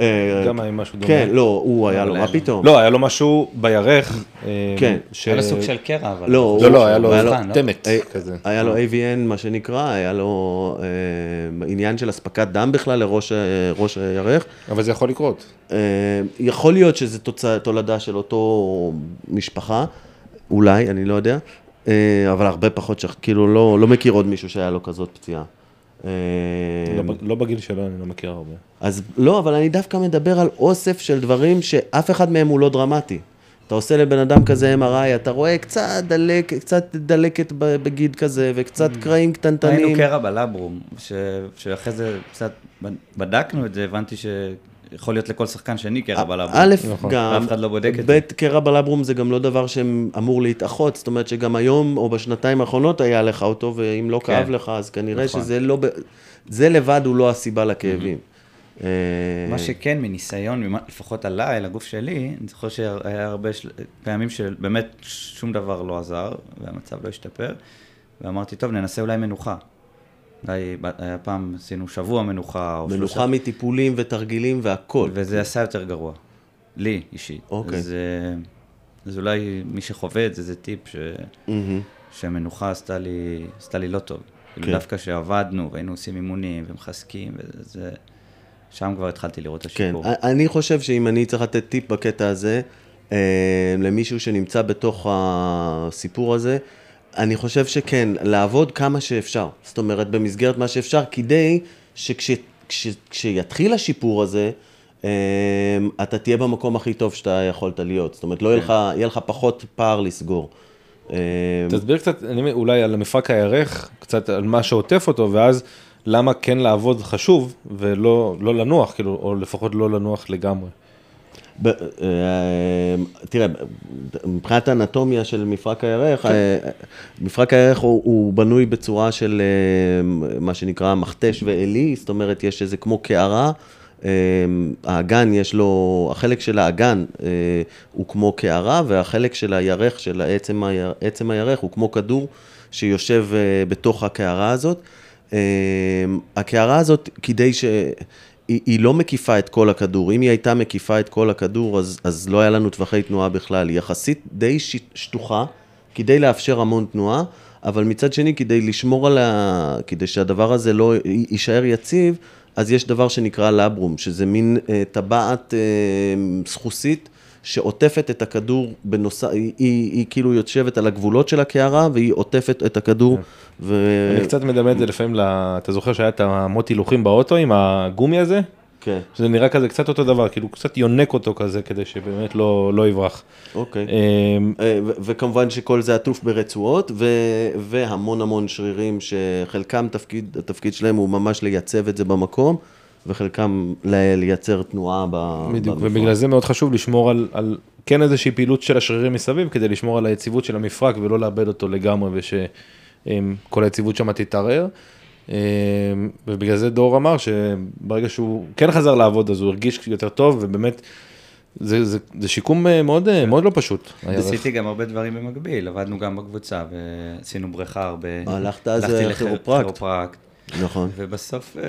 אה, גם היה משהו דומה. כן, לא, הוא היה לו, מה. פתאום? לא, היה לו משהו בירך. אה, כן. היה לו סוג של קרע, אבל... לא, לא, לא, היה לו תמת אה, כזה. היה לו AVN, מה שנקרא, היה לו עניין של אספקת דם בכלל לראש ראש הירך. אבל זה יכול לקרות. יכול להיות שזה תולדה של אותו משפחה, אולי, אני לא יודע, אבל הרבה פחות, כאילו לא, לא מכיר עוד מישהו שהיה לו כזאת פציעה. לא לא בגיל שלו, אני לא מכיר הרבה. אז לא, אבל אני דווקא מדבר על אוסף של דברים שאף אחד מהם הוא לא דרמטי. אתה עושה לבן אדם כזה MRI, אתה רואה קצת דלק, קצת דלקת בגיד כזה, וקצת קרעים ראינו קטנטנים. קרע בלברום, ש... שאחרי זה קצת בדקנו את זה, הבנתי שיכול להיות לכל שחקן שני קרע בלברום. א', נכון. גם, ואף אחד לא בודק את ב', קרע בלברום זה גם לא דבר שאמור להתאחות, זאת אומרת שגם היום או בשנתיים האחרונות היה לך אותו, ואם לא כן. כאב לך, אז כנראה נכון. שזה לא, זה לבד הוא לא הסיבה לכאבים. אה, מה שכן, מניסיון, לפחות עליי, לגוף שלי, אני זוכר שהיה הרבה של... פעמים שבאמת שום דבר לא עזר, והמצב לא השתפר, ואמרתי, טוב, ננסה אולי מנוחה. אולי היה פעם עשינו שבוע מנוחה, או מנוחה שלושה, מטיפולים ותרגילים והכל. וזה עשה יותר גרוע. לי אישית. אוקיי. אז, אה, אז אולי מי שחווה את זה, זה טיפ ש... מהמם. שהמנוחה עשתה לי, עשתה לי לא טוב. כאילו כן. דווקא שעבדנו והיינו עושים אימונים ומחזקים, וזה... שם כבר התחלתי לראות את כן, השיפור. אני חושב שאם אני צריך לתת טיפ בקטע הזה, אה, למישהו שנמצא בתוך הסיפור הזה, אני חושב שכן, לעבוד כמה שאפשר. זאת אומרת, במסגרת מה שאפשר, כדי שכשיתחיל השיפור הזה, אה, אתה תהיה במקום הכי טוב שאתה יכולת להיות. זאת אומרת, לא יהיה לך, יהיה לך פחות פער לסגור. אה, תסביר קצת, אני אולי על המפרק הירך, קצת על מה שעוטף אותו, ואז למה כן לעבוד חשוב ולא לא לנוח, כאילו, או לפחות לא לנוח לגמרי. ב- אה, תראה, מבחינת האנטומיה של מפרק הירך, אה, מפרק הירך הוא, הוא בנוי בצורה של אה, מה שנקרא מכתש ועלי, זאת אומרת, יש איזה כמו קערה. אה, האגן יש לו, החלק של האגן אה, הוא כמו קערה, והחלק של הירך, של עצם, היר, עצם הירך, הוא כמו כדור שיושב אה, בתוך הקערה הזאת. אה, הקערה הזאת, כדי ש... היא, היא לא מקיפה את כל הכדור. אם היא הייתה מקיפה את כל הכדור, אז, אז לא היה לנו טווחי תנועה בכלל. היא יחסית די שטוחה, כדי לאפשר המון תנועה, אבל מצד שני, כדי לשמור על ה... כדי שהדבר הזה לא יישאר יציב, אז יש דבר שנקרא לברום, שזה מין אה, טבעת אה, סחוסית. שעוטפת את הכדור בנוסף, היא, היא, היא כאילו יושבת על הגבולות של הקערה והיא עוטפת את הכדור. ו... אני קצת מדמה את זה לפעמים, אתה זוכר שהיה את המוט הילוכים באוטו עם הגומי הזה? כן, שזה נראה כזה קצת אותו דבר, כאילו קצת יונק אותו כזה כדי שבאמת לא, לא יברח. אוקיי. אה, ו- וכמובן שכל זה עטוף ברצועות, ו- והמון המון שרירים שחלקם תפקיד, התפקיד שלהם הוא ממש לייצב את זה במקום, וחלקם לייצר תנועה ב... בדיוק, במפרק. ובגלל זה מאוד חשוב לשמור על, על כן איזושהי פעילות של השרירים מסביב, כדי לשמור על היציבות של המפרק ולא לאבד אותו לגמרי ושכל היציבות שם תתערער. אמ, ובגלל זה דור אמר שברגע שהוא כן חזר לעבוד אז הוא הרגיש יותר טוב ובאמת זה, זה, זה שיקום אה, מאוד, אה, מאוד לא פשוט. עשיתי גם הרבה דברים במקביל, עבדנו גם בקבוצה ועשינו בריכה הרבה. הלכת אז לכירופרקט. נכון. ובסוף אה,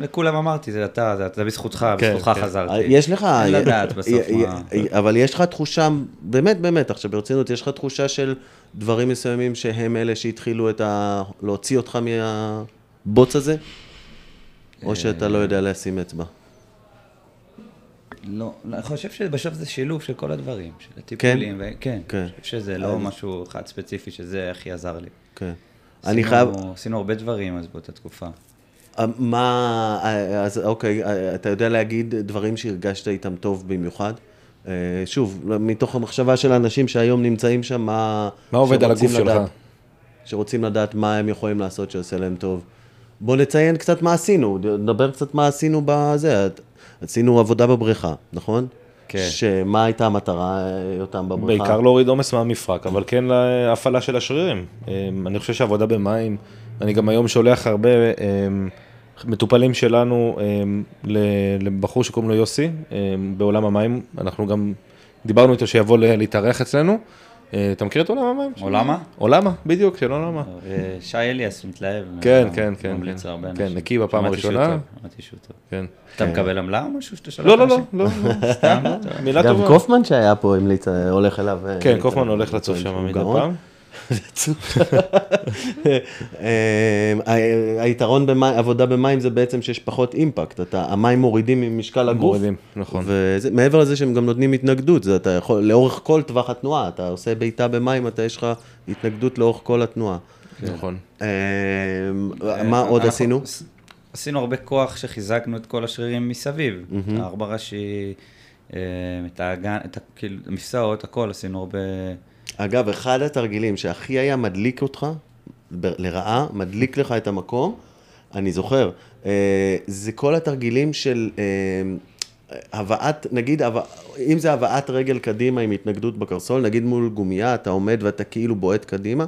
לכולם אמרתי, זה אתה, זה אתה בזכותך, כן, בזכותך כן. חזרתי. אה, יש לך... אין לדעת בסוף מה... אבל יש לך תחושה, באמת, באמת, עכשיו ברצינות, יש לך תחושה של דברים מסוימים שהם אלה שהתחילו את ה... להוציא אותך מהבוץ הזה? או שאתה לא יודע לשים אצבע? לא, אני חושב שבסוף זה שילוב של כל הדברים, של הטיפולים, ו- כן, כן. אני חושב שזה לא משהו אחד ספציפי, שזה הכי עזר לי. כן. אני חייב... עשינו הרבה דברים אז באותה תקופה. אה, מה, אה, אז אוקיי, אה, אתה יודע להגיד דברים שהרגשת איתם טוב במיוחד? שוב, מתוך המחשבה של האנשים שהיום נמצאים שם, מה... מה עובד על הגוף שלך? לדעת- שרוצים לדעת מה הם יכולים לעשות שעושה להם טוב. בוא נציין קצת מה עשינו, נדבר קצת מה עשינו בזה. עשינו עבודה בבריכה, נכון? כן. שמה הייתה המטרה, אה, יותם, בבריכה? בעיקר להוריד עומס מהמפרק, אבל כן להפעלה של השרירים. אמ, אני חושב שעבודה במים, אני גם היום שולח הרבה אמ, מטופלים שלנו אמ, לבחור שקוראים לו יוסי, בעולם המים, אנחנו גם דיברנו איתו שיבוא להתארח אצלנו. אה, אתה מכיר את עולם המים? עולמה? עולמה, בדיוק, של עולמה. אה, שי אליאס מתלהב. כן, מה- כן, כן, ממליץ כן. להרבה כן, אנשים. נקי בפעם הראשונה. שמעתי שהוא טוב. כן. אתה מקבל עמלה או משהו שאתה שולח לא, לא, לא? לא, לא, סתם? מילה גם טובה. קופמן שהיה פה המליץ, אה, הולך אליו. אה, כן, קופמן. הולך לצוף שם מדי. פעם. אה, היתרון בעבודה במים זה בעצם שיש פחות אימפקט, אתה, המים מורידים ממשקל הגוף. מורידים, נכון. ומעבר לזה שהם גם נותנים התנגדות, זה אתה יכול, לאורך כל טווח התנועה, אתה עושה בעיטה במים, אתה יש לך התנגדות לאורך כל התנועה. נכון. אה, מה עוד עשינו? עשינו הרבה כוח שחיזקנו את כל השרירים מסביב. את הארבע ראשי, אה, את האגן, את כאילו, המפסעות, הכל, עשינו הרבה... אגב, אחד התרגילים שהכי היה מדליק אותך, לרעה, מדליק לך את המקום, אני זוכר, אה, זה כל התרגילים של אה, הבאת, נגיד, אם זה הבאת רגל קדימה עם התנגדות בקרסול, נגיד מול גומייה, אתה עומד ואתה כאילו בועט קדימה,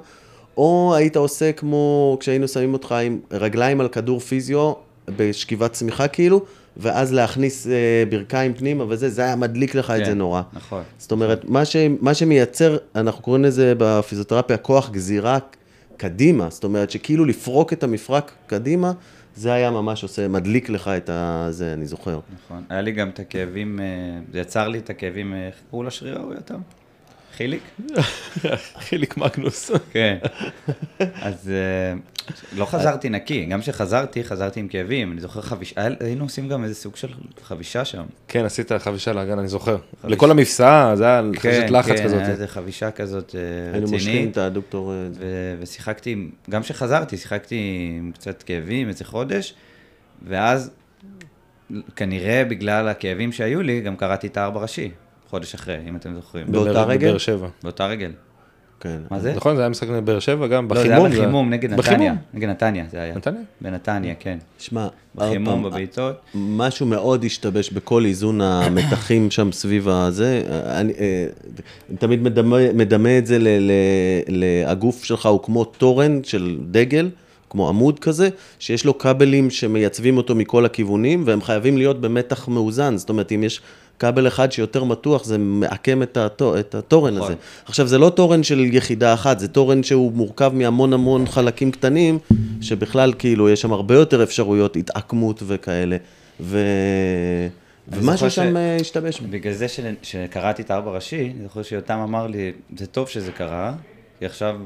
או היית עושה כמו כשהיינו שמים אותך עם רגליים על כדור פיזיו, בשכיבת צמיחה כאילו, ואז להכניס אה, ברכיים פנימה וזה, זה היה מדליק לך את כן, זה נורא. נכון. זאת אומרת, מה, ש, מה שמייצר, אנחנו קוראים לזה בפיזיותרפיה כוח גזירה קדימה, זאת אומרת שכאילו לפרוק את המפרק קדימה, זה היה ממש עושה, מדליק לך את הזה, אני זוכר. נכון. היה לי גם את הכאבים, אה, זה יצר לי את הכאבים, אה, איך קראו לשריר ההוא יותר? חיליק? חיליק מגנוס. כן. אז אה, לא חזרתי נקי, גם כשחזרתי, חזרתי עם כאבים. אני זוכר חבישה, היינו עושים גם איזה סוג של חבישה שם. כן, עשית חבישה לאגן, אני זוכר. לכל המבצע, זה היה חבישת לחץ כן, כזאת. היה איזה חבישה כזאת אה, היינו מושכים רצינית. את הדוקטור... אה, ושיחקתי, גם כשחזרתי, שיחקתי עם קצת כאבים, איזה חודש, ואז כנראה בגלל הכאבים שהיו לי, גם קראתי את הארבע ראשי, חודש אחרי, אם אתם זוכרים. באותה רגל? בבאר שבע. באותה רגל. כן. מה זה? נכון, זה היה משחק בבאר שבע גם, לא, זה בחימום. היה בחימום נגד נתניה. בחימום. נגד נתניה זה היה. נתניה? בנתניה, כן. שמע, בחימום, בבעיטות. משהו מאוד השתבש בכל איזון המתחים שם סביב הזה. אני, אה, אני תמיד מדמה, מדמה את זה, ל, ל, ל, הגוף שלך הוא כמו תורן של דגל, כמו עמוד כזה, שיש לו כבלים שמייצבים אותו מכל הכיוונים, והם חייבים להיות במתח מאוזן. זאת אומרת, אם יש כבל אחד שיותר מתוח, זה מעקם את, התו, את התורן נכון. הזה. עכשיו, זה לא תורן של יחידה אחת, זה תורן שהוא מורכב מהמון המון חלקים קטנים, שבכלל, כאילו, יש שם הרבה יותר אפשרויות התעקמות וכאלה. ו... ומשהו שם ש- אה, השתבש. בגלל זה של- שקראתי את הארבע ראשי, אני זוכר שיותם אמר לי, זה טוב שזה קרה, כי עכשיו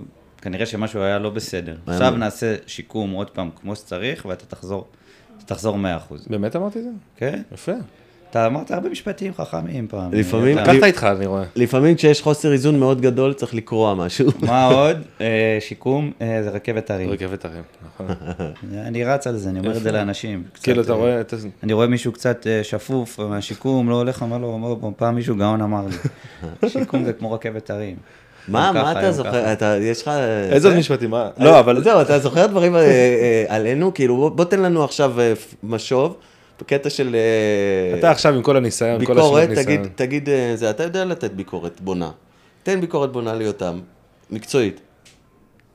כנראה שמשהו היה לא בסדר. היה עכשיו. נעשה שיקום עוד פעם כמו שצריך, ואתה תחזור, תחזור 100%. באמת אמרתי את זה? כן? יפה. אתה אמרת הרבה משפטים חכמים פעם. לפעמים-. לקחת איתך, אני רואה. לפעמים כשיש חוסר איזון מאוד גדול, צריך לקרוע משהו. מה עוד? אה, שיקום, אה, זה רכבת הרים. רכבת הרים, נכון. אני רץ על זה, אני אומר את זה לאנשים. כאילו, אתה אה, רואה. אני רואה מישהו קצת שפוף מהשיקום, לא הולך, אומר לו, פעם מישהו גאון אמר לי, שיקום זה כמו רכבת הרים. מה, מה אתה זוכר? אתה, יש לך... איזה עוד? משפטים, מה? לא, אבל... זהו, אתה זוכר דברים עלינו? כאילו, בוא- תן לנו עכשיו משוב, בקטע של אה, אתה עכשיו עם כל הניסיון, כל ביקורת, השנות תגיד, ניסיון. תגיד, אה, זה, אתה יודע לתת ביקורת בונה. תן ביקורת בונה ליותם, מקצועית.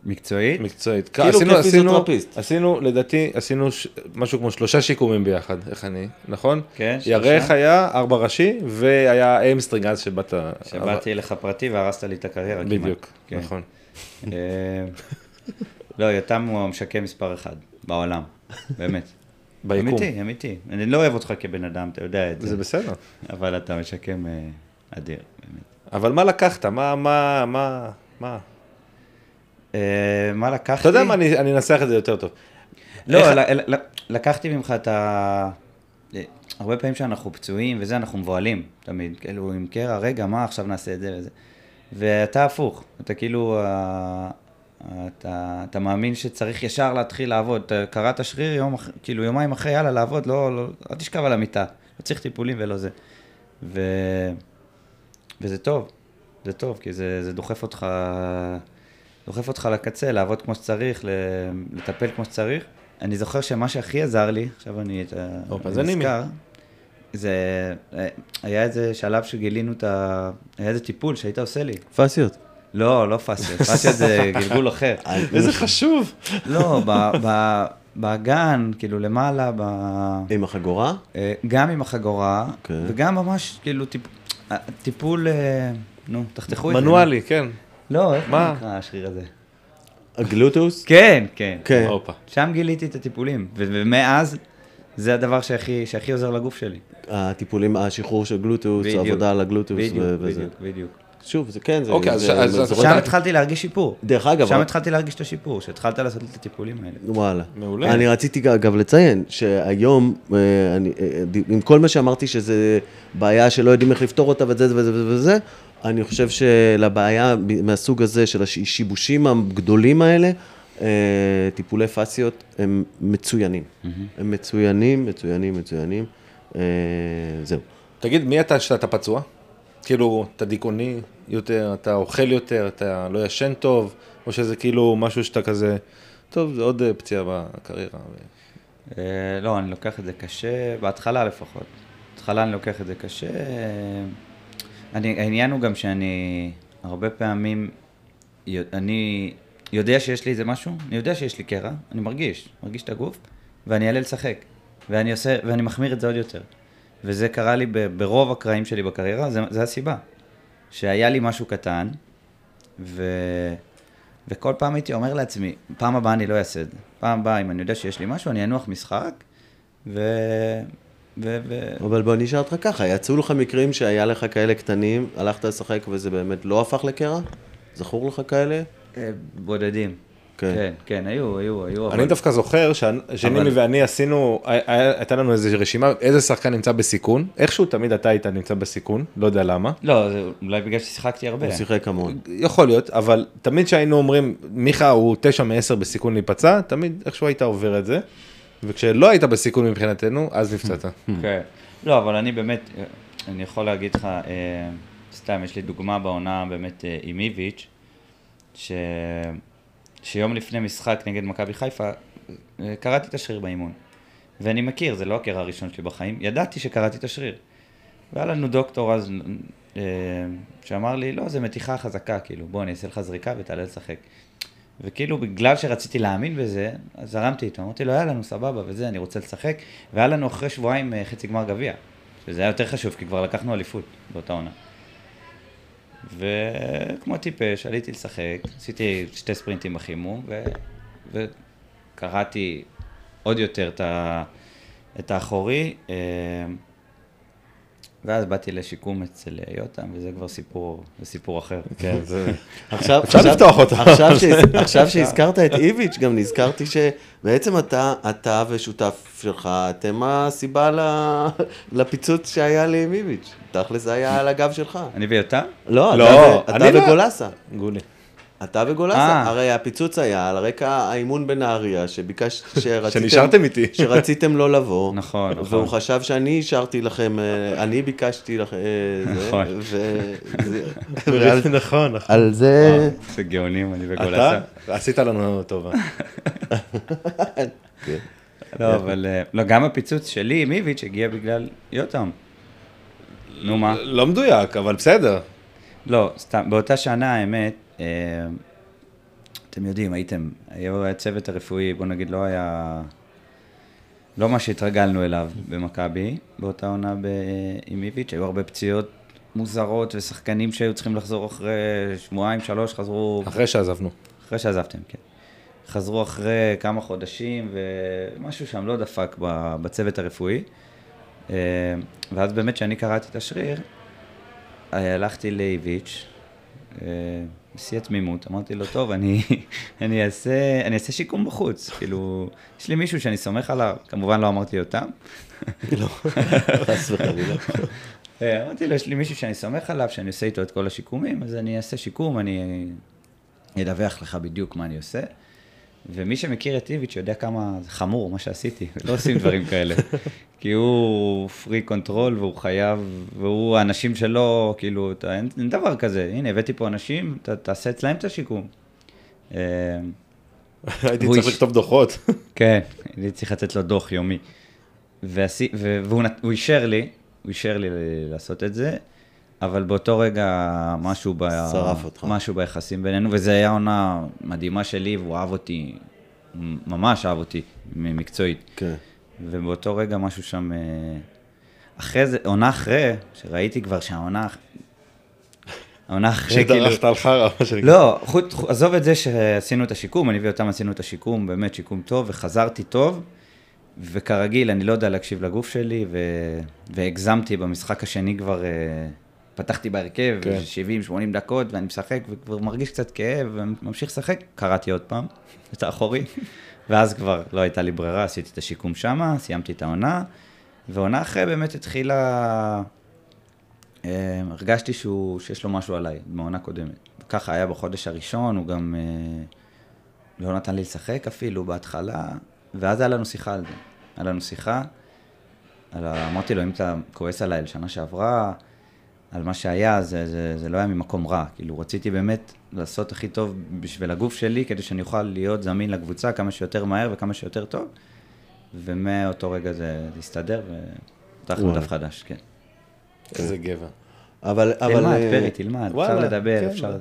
מקצועית? מקצועית. כאילו עשינו- עשינו- כפיזיותרפיסט. עשינו, לדעתי, עשינו ש- משהו כמו שלושה שיקומים ביחד, איך אני, נכון? כן, שלושה. ירך היה, ארבע ראשי, והיה hamstring אז שבאת... שבאתי אליך פרטי והרסת לי את הקריירה כמעט. בדיוק, כן. נכון. אה, לא, יותם הוא המשקם מספר אחד בעולם, באמת. ביקום. אמיתי, אמיתי. אני לא אוהב אותך כבן אדם, אתה יודע את זה זה. בסדר. אבל אתה משקם אה, אדיר, באמת. אבל מה לקחת? מה, מה, מה, מה? אה, מה לקחתי? אתה יודע מה, אני אנסח את זה יותר טוב. לא, לקחתי ממך את ה... אה, הרבה פעמים שאנחנו פצועים וזה, אנחנו מבוהלים תמיד. כאילו, עם קרע, רגע, מה, עכשיו נעשה את זה וזה. ואתה הפוך, אתה כאילו, אתה, אתה מאמין שצריך ישר להתחיל לעבוד. אתה קראת שריר יום, כאילו יומיים אחרי, יאללה, לעבוד, לא, לא, אל תשכב על המיטה. לא צריך טיפולים ולא זה. ו... וזה טוב, זה טוב, כי זה, זה דוחף אותך, דוחף אותך לקצה, לעבוד כמו שצריך, לטפל כמו שצריך. אני זוכר שמה שהכי עזר לי, עכשיו אני את ה- הופה, אני זה. נזכר, זה, אה, היה איזה שלב שגילינו את ה... היה איזה טיפול שהיית עושה לי. פסיות. לא, לא פאסיות, פאסיות זה גלגול אחר. איזה חשוב. לא, ב- ב- באגן, כאילו למעלה, ב... עם החגורה? אה, גם עם החגורה, אוקיי. וגם ממש, כאילו, טיפ- אה, טיפול, אה, נו, תחתכו את זה. מנואלי, כן. לא, איך מה? נקרא השריר הזה? הגלוטוס? כן, כן. כן. שם גיליתי את הטיפולים, ו- ומאז, זה הדבר שהכי שהכי עוזר לגוף שלי. הטיפולים, השחרור של גלוטוס, בדיוק. עבודה על הגלוטוס בדיוק, וזה. בדיוק, בדיוק. שוב, זה כן, זה... אוקיי, אז זה- ש- אז- זה אז זורק- שם התחלתי להרגיש שיפור. דרך אגב, שם אבל- התחלתי להרגיש את השיפור, שהתחלת לעשות את הטיפולים האלה. וואלה. מעולה. אני רציתי אגב לציין שהיום, אה, אני, אה, עם כל מה שאמרתי שזה בעיה שלא יודעים איך לפתור אותה וזה וזה וזה וזה, אני חושב שלבעיה מהסוג הזה של השיבושים הגדולים האלה, אה, טיפולי פסיות הם מצוינים. הם מצוינים, מצוינים, מצוינים. אה, זהו. תגיד, מי אתה שאתה פצוע? כאילו, אתה דיכאוני יותר, אתה אוכל יותר, אתה לא ישן טוב, או שזה כאילו משהו שאתה כזה, טוב, זה עוד אה, פציעה בקריירה. אה, לא, אני לוקח את זה קשה, בהתחלה לפחות. בהתחלה אני לוקח את זה קשה. אה, אני, העניין הוא גם שאני הרבה פעמים, אני יודע שיש לי איזה משהו, אני יודע שיש לי קרע, אני מרגיש, מרגיש את הגוף, ואני אעלה לשחק. ואני עושה, ואני מחמיר את זה עוד יותר. וזה קרה לי ברוב הקרעים שלי בקריירה, זה, זה הסיבה. שהיה לי משהו קטן, ו... וכל פעם הייתי אומר לעצמי, פעם הבאה אני לא אעשה את זה. פעם הבאה, אם אני יודע שיש לי משהו, אני אנוח משחק, ו... ו... ו... אבל בוא נשאל אותך ככה, יצאו לך מקרים שהיה לך כאלה קטנים, הלכת לשחק וזה באמת לא הפך לקרע? זכור לך כאלה? אה, בודדים. כן. כן, כן, היו, היו, היו. אני דווקא זוכר שנימי ואני עשינו, הייתה לנו איזו רשימה, איזה שחקן נמצא בסיכון, איכשהו תמיד אתה היית נמצא בסיכון, לא יודע למה. לא, זה אולי בגלל ששיחקתי הרבה. הוא שיחק המון. יכול להיות, אבל תמיד שהיינו אומרים, מיכה הוא תשע מעשר בסיכון להיפצע, תמיד איכשהו היית עובר את זה. וכשלא היית בסיכון מבחינתנו, אז נפצעת. כן. לא, אבל אני באמת, אני יכול להגיד לך, אה, סתם, יש לי דוגמה בעונה באמת אה, עם איביץ', ש... שיום לפני משחק נגד מכבי חיפה, אה, קראתי את השריר באימון. ואני מכיר, זה לא הקרע הראשון שלי בחיים, ידעתי שקראתי את השריר. והיה לנו דוקטור אז, אה, שאמר לי, לא, זה מתיחה חזקה, כאילו, בוא, אני אעשה לך זריקה ותעלה לשחק. וכאילו, בגלל שרציתי להאמין בזה, אז זרמתי איתו, אמרתי לו, יאללה, נו, סבבה, וזה, אני רוצה לשחק. והיה לנו אחרי שבועיים אה, חצי גמר גביע, שזה היה יותר חשוב, כי כבר לקחנו אליפות באותה עונה. וכמו טיפש, עליתי לשחק, עשיתי שתי ספרינטים בחימום, ו... וקראתי עוד יותר את, ה... את האחורי, אה, ואז באתי לשיקום אצל יותם, וזה כבר סיפור, זה סיפור אחר. כן, זה... עכשיו, אפשר עכשיו- לפתוח אותו. עכשיו, שהז- עכשיו שהזכרת את איביץ', גם נזכרתי שבעצם אתה, אתה ושותף שלך, אתם הסיבה ל- לפיצוץ שהיה לי עם איביץ'. תכל'ס זה היה על הגב שלך. אני ויותם? לא, אתה לא, אתה לא. וגולסה. גולי. אתה וגולסה, אה. הרי הפיצוץ היה על רקע האימון בנהריה, שביקש, שרציתם, שנשארתם איתי. שרציתם לא לבוא, נכון, נכון. והוא חשב שאני אישרתי לכם, אה, אני ביקשתי לכם, אה, נכון. נכון, נכון. על זה, זה גאונים, אני וגולסה. אתה עשית לנו טובה. כן. לא, אבל... לא, גם הפיצוץ שלי עם איביץ' הגיע בגלל יותם. נו מה? לא מדויק, אבל בסדר. לא, סתם, באותה שנה, האמת, אתם יודעים, הייתם, הצוות הרפואי, בוא נגיד, לא היה... לא מה שהתרגלנו אליו במכבי, באותה עונה ב- עם איביץ', היו הרבה פציעות מוזרות ושחקנים שהיו צריכים לחזור אחרי שבועיים, שלוש, חזרו אחרי שעזבנו. אחרי שעזבתם, כן. חזרו אחרי כמה חודשים, ומשהו שם לא דפק בצוות הרפואי. אה, ואז באמת, כשאני קראתי את השריר, הלכתי לאיביץ', אה, בשיא התמימות, אמרתי לו, טוב, אני, אני, אעשה, אני אעשה שיקום בחוץ. כאילו, יש לי מישהו שאני סומך עליו, כמובן לא אמרתי אותם. לא, חס וחלילה. אה, אמרתי לו, יש לי מישהו שאני סומך עליו, שאני עושה איתו את כל השיקומים, אז אני אעשה שיקום, אני אדווח לך בדיוק מה אני עושה. ומי שמכיר את איביץ' יודע כמה זה חמור מה שעשיתי, לא עושים דברים כאלה. כי הוא freak control והוא חייב, והוא, האנשים שלו, כאילו, אתה, אין, אין דבר כזה, הנה, הבאתי פה אנשים, ת, תעשה אצלהם את השיקום. אה, הייתי צריך לכתוב דוחות. כן, הייתי צריך לתת לו דוח יומי. והוא אישר לי, הוא אישר לי לעשות את זה, אבל באותו רגע משהו, ב. משהו ביחסים בינינו, וזו הייתה עונה מדהימה שלי, והוא אהב אותי, ממש אהב אותי, מקצועית. כן. ובאותו רגע משהו שם, אה, אחרי זה, עונה אחרי, שראיתי כבר שהעונה, העונה אחרי, כאילו, שדרכת על חרא, מה שנקרא. לא, חוץ, חוץ- עזוב את זה שעשינו את השיקום, אני ואותם עשינו את השיקום, באמת שיקום טוב, וחזרתי טוב, וכרגיל, אני לא יודע להקשיב לגוף שלי, ו... והגזמתי במשחק השני כבר, אה, פתחתי בהרכב, כן. 70-80 דקות, ואני משחק, וכבר מרגיש קצת כאב, וממשיך לשחק, קראתי עוד פעם, את האחורי, ואז כבר לא הייתה לי ברירה, עשיתי את השיקום שמה, סיימתי את העונה, ועונה אחרי באמת התחילה... אה, הרגשתי שהוא, שיש לו משהו עליי, מעונה קודמת. ככה היה בחודש הראשון, הוא גם אה, לא נתן לי לשחק אפילו בהתחלה, ואז היה לנו שיחה על זה. היה לנו שיחה, על. אמרתי לו, אם אתה כועס עליי לשנה שעברה, על מה שהיה, זה, זה, זה לא היה ממקום רע. כאילו, רציתי באמת לעשות הכי טוב בשביל הגוף שלי, כדי שאני אוכל להיות זמין לקבוצה כמה שיותר מהר וכמה שיותר טוב, ומאותו רגע זה, הסתדר, ופתחנו. דף חדש, כן. איזה גבע. אבל, אבל... תלמד, אה, פרי, תלמד, אפשר לדבר, כן, אפשר...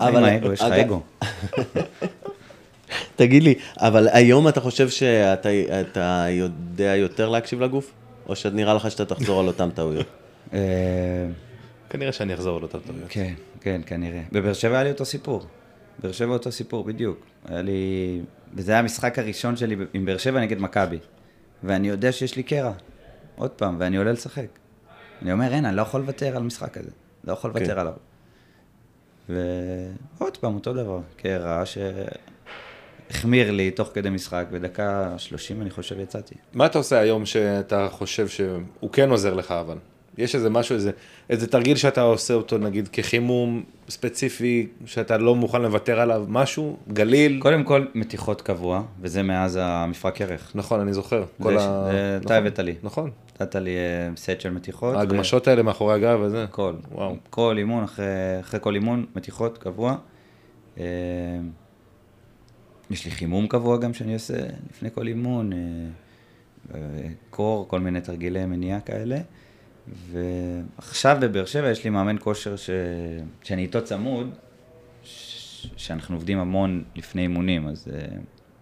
אבל- האגו, יש לך אגו. תגיד לי, אבל היום אתה חושב שאתה אתה יודע יותר להקשיב לגוף? או שנראה לך שאתה תחזור על אותן טעויות? אה, כנראה שאני אחזור על אותם טעויות. כן, כן, כנראה. בבאר שבע היה לי אותו סיפור. באר שבע אותו סיפור, בדיוק. היה לי... וזה היה המשחק הראשון שלי עם באר שבע נגד מכבי. ואני יודע שיש לי קרע. עוד פעם, ואני עולה לשחק. אני אומר, אין, אני לא יכול לוותר על משחק הזה. לא יכול לוותר כן. עליו. ועוד פעם, אותו דבר. קרע שהחמיר לי תוך כדי משחק, בדקה 30 אני חושב יצאתי. מה אתה עושה היום שאתה חושב שהוא כן עוזר לך אבל? יש איזה משהו, איזה, איזה תרגיל שאתה עושה אותו נגיד כחימום ספציפי, שאתה לא מוכן לוותר עליו, משהו, גליל, קודם כל, מתיחות קבוע, וזה מאז המפרק ירך. נכון, אני זוכר. כל ה... זה אתה נכון, הבאת לי. נכון. נתת לי אה, סט של מתיחות. ו- ההגמשות האלה מאחורי הגב וזה. הכל. וואו. כל אימון, אחרי, אחרי כל אימון, מתיחות קבוע. אה, יש לי חימום קבוע גם שאני עושה לפני כל אימון, אה, אה, קור, כל מיני תרגילי מניעה כאלה. ועכשיו בבאר שבע יש לי מאמן כושר ש... שאני איתו צמוד, ש... שאנחנו עובדים המון לפני אימונים, אז אה,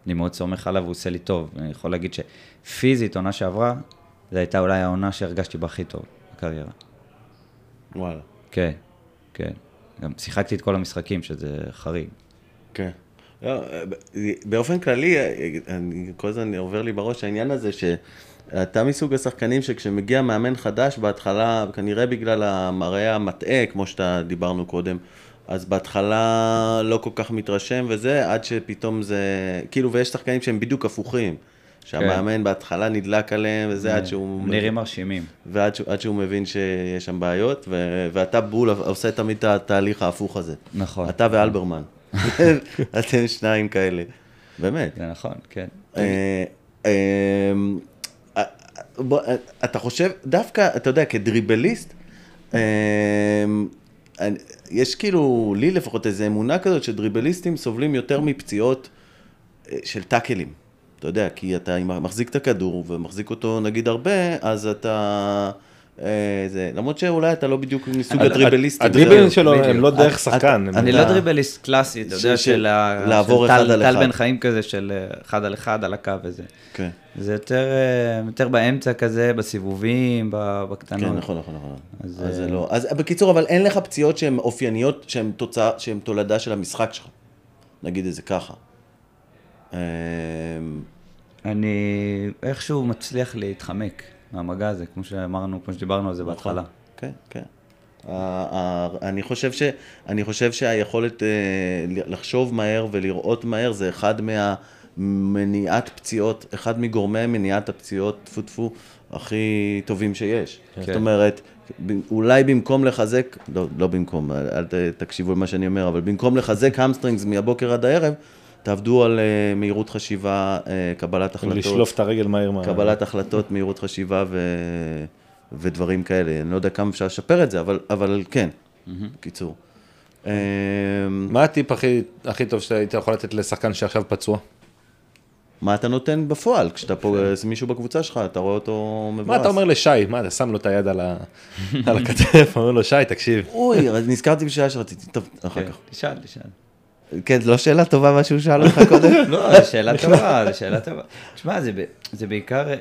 אני מאוד סומך עליו, הוא עושה לי טוב. אני יכול להגיד שפיזית, עונה שעברה, זו הייתה אולי העונה שהרגשתי בה הכי טוב בקריירה. וואלה. כן, כן. גם שיחקתי את כל המשחקים, שזה חריג. כן. לא, באופן כללי, אני, כל הזמן עובר לי בראש העניין הזה שאתה מסוג השחקנים שכשמגיע מאמן חדש בהתחלה, כנראה בגלל המראה המטעה, כמו שאתה דיברנו קודם, אז בהתחלה לא כל כך מתרשם וזה, עד שפתאום זה, כאילו, ויש שחקנים שהם בדיוק הפוכים. שהמאמן בהתחלה נדלק עליהם וזה, עד שהוא... נראים מרשימים. ועד שהוא, שהוא מבין שיש שם בעיות, ו, ואתה בול עושה תמיד את התהליך ההפוך הזה. נכון. אתה ואלברמן. אתם שניים כאלה. באמת. זה נכון, כן. אה, אה, אה, אתה חושב, דווקא, אתה יודע, כדריבליסט, יש כאילו, לי לפחות איזו אמונה כזאת שדריבליסטים סובלים יותר מפציעות של טאקלים. אתה יודע, כי אתה מחזיק את הכדור ומחזיק אותו נגיד הרבה, אז אתה... אה, זה, למרות שאולי אתה לא בדיוק מסוג הד- הדריבליסטים. הדריבלים. שלו הם. לא דרך שחקן. אני לא דריבליסט קלאסי, אתה יודע, של לעבור אחד טל- על טל אחד. בן חיים כזה, של אה, אחד על אחד על הקו וזה. כן, זה יותר, אה, יותר באמצע כזה, בסיבובים, בקטנות. כן, נכון, נכון, נכון. אז, זה לא. אז בקיצור, אבל אין לך פציעות שהן אופייניות, שהן תוצאה, שהן תולדה של המשחק שלך. נגיד את זה ככה. אני איכשהו מצליח להתחמק מהמגע הזה, כמו שאמרנו, כמו שדיברנו על זה בהתחלה. כן, כן. אני חושב, ש, אני חושב שהיכולת אה, לחשוב מהר ולראות מהר זה אחד מהמניעת פציעות, אחד מגורמי מניעת הפציעות, טפו טפו, הכי טובים שיש. כן. זאת אומרת, אולי במקום לחזק, לא, לא במקום, אל תקשיבו למה שאני אומר, אבל במקום לחזק המסטרינגס מהבוקר עד הערב, תעבדו על אה, מהירות חשיבה, אה, קבלת החלטות. לשלוף את הרגל מהר מה... קבלת החלטות, מהירות חשיבה ו... ודברים כאלה. אני לא יודע כמה אפשר לשפר את זה, אבל, אבל כן, בקיצור. אמ, מה הטיפ הכי, הכי טוב שהיית יכול לתת לשחקן שעכשיו פצוע? מה אתה נותן בפועל? כשאתה פוגש מישהו בקבוצה שלך, אתה רואה אותו מבואס. מה אתה אומר לשי? מה, אתה שם לו את היד על ה- על הכתף, אומר לו, שי, תקשיב. אוי, נזכרתי בשאלה שרציתי, טוב, אחר כן, כך. תשאל, תשאל. כן, זו לא שאלה טובה מה שהוא שאל אותך קודם? לא, זו שאלה טובה, זו שאלה טובה. תשמע, זה בעיקר אה,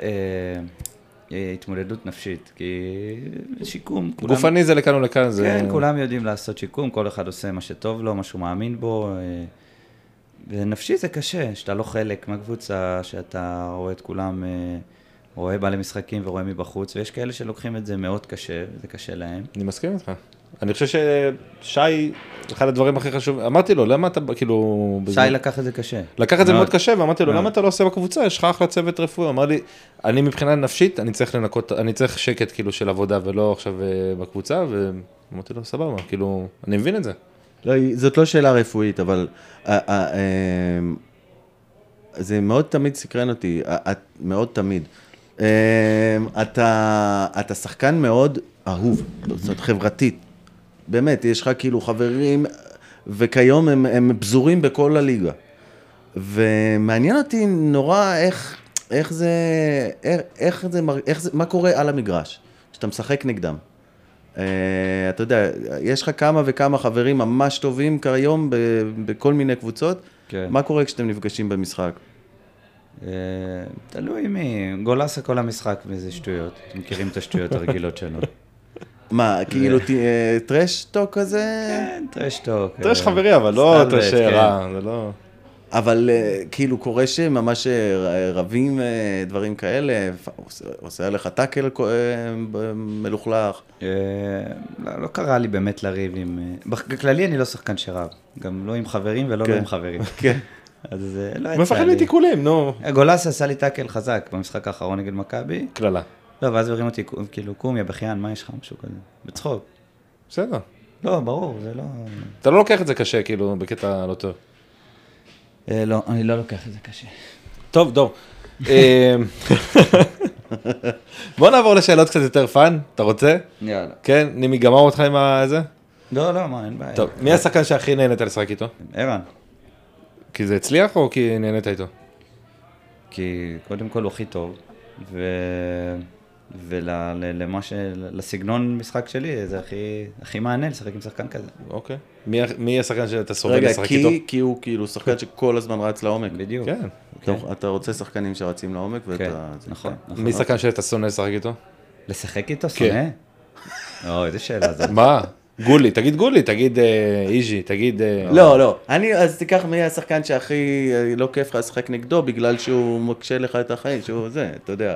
אה, התמודדות נפשית, כי שיקום, כולם... גופני זה לכאן ולכאן, זה... כן, כולם יודעים לעשות שיקום, כל אחד עושה מה שטוב לו, מה שהוא מאמין בו. אה, ונפשי זה קשה, שאתה לא חלק מהקבוצה, שאתה רואה את כולם, אה, רואה בעלי משחקים ורואה מבחוץ, ויש כאלה שלוקחים את זה מאוד קשה, זה קשה להם. אני מסכים איתך. אני חושב ששי, אחד הדברים הכי חשובים, אמרתי לו, למה אתה, כאילו... שי לקח את זה קשה. לקח את זה מאוד. קשה, ואמרתי לו. למה אתה לא עושה בקבוצה? יש לך אחלה צוות רפואי. הוא אמר לי, אני מבחינה נפשית, אני צריך לנקות, אני צריך שקט כאילו של עבודה ולא עכשיו אה, בקבוצה, ואמרתי לו, סבבה, כאילו, אני מבין את זה. לא, זאת לא שאלה רפואית, אבל אה, אה, זה מאוד תמיד סקרן אותי, מאוד תמיד. אתה, אתה שחקן מאוד אהוב, זאת אומרת חברתית. באמת, יש לך כאילו חברים, וכיום הם, הם פזורים בכל הליגה. ומעניין אותי נורא איך, איך זה, איך, איך זה, איך זה, מה קורה על המגרש, כשאתה משחק נגדם. Uh, אתה יודע, יש לך כמה וכמה חברים ממש טובים כיום ב- בכל מיני קבוצות, כן. מה קורה כשאתם נפגשים במשחק? אה, תלוי מי, גולסה כל המשחק וזה שטויות, אתם מכירים את השטויות הרגילות שלו. מה, כאילו אה, טרשטוק כזה? כן, טרשטוק. טרש אה, חברי, אבל לא טרש כן. רע, זה לא... אבל אה, כאילו קורה שממש אה, רבים, אה, דברים כאלה, עושה- עושה עליך טאקל אה, מלוכלך. אה, לא, לא קרה לי באמת לריב עם... אה, בכללי אני לא שחקן שרב. גם לא עם חברים ולא כן. לא עם חברים. כן. אז אה, לא יצא לי. מפחד מתיקולים, נו. גולס עשה לי טאקל חזק במשחק האחרון נגד מכבי. קללה. לא, ואז הרים אותי, כאילו, קום, יא בכיין, מה יש לך? משהו כזה. בצחוק. בסדר. לא, ברור, זה לא... אתה לא לוקח את זה קשה, כאילו, בקטע לא טוב. אה, לא, אני לא לוקח את זה קשה. טוב, דור. אה, בוא נעבור לשאלות קצת יותר fun, אתה רוצה? יאללה. כן? נימי גמר אותך עם הזה? לא, לא, מה, אין בעיה. טוב, מי השחקן שהכי נהנית לשחק איתו? ערן. כי זה הצליח או כי נהנית איתו? כי קודם כל הוא הכי טוב, ו... ולמה ש... לסגנון משחק שלי, זה הכי, הכי מענה לשחק עם שחקן כזה. אוקיי. מי- מי השחקן שאתה סובל רגע, לשחק איתו? כי, כי הוא כאילו שחקן שכל הזמן רץ לעומק. בדיוק. כן. אתה, אתה רוצה שחקנים שרצים לעומק, ואתה... כן, זה- נכון. נכון. מי שחקן שאתה שונא לשחק איתו? לשחק איתו כן. שונא? או, איזה שאלה זאת. מה? גולי, תגיד גולי, תגיד אה, איז'י, תגיד... אה, לא, לא. אני, אז תיקח מי השחקן שהכי אה, לא כיף לך לשחק נגדו, בגלל שהוא מקשה לך את החיים, שהוא זה, אתה יודע.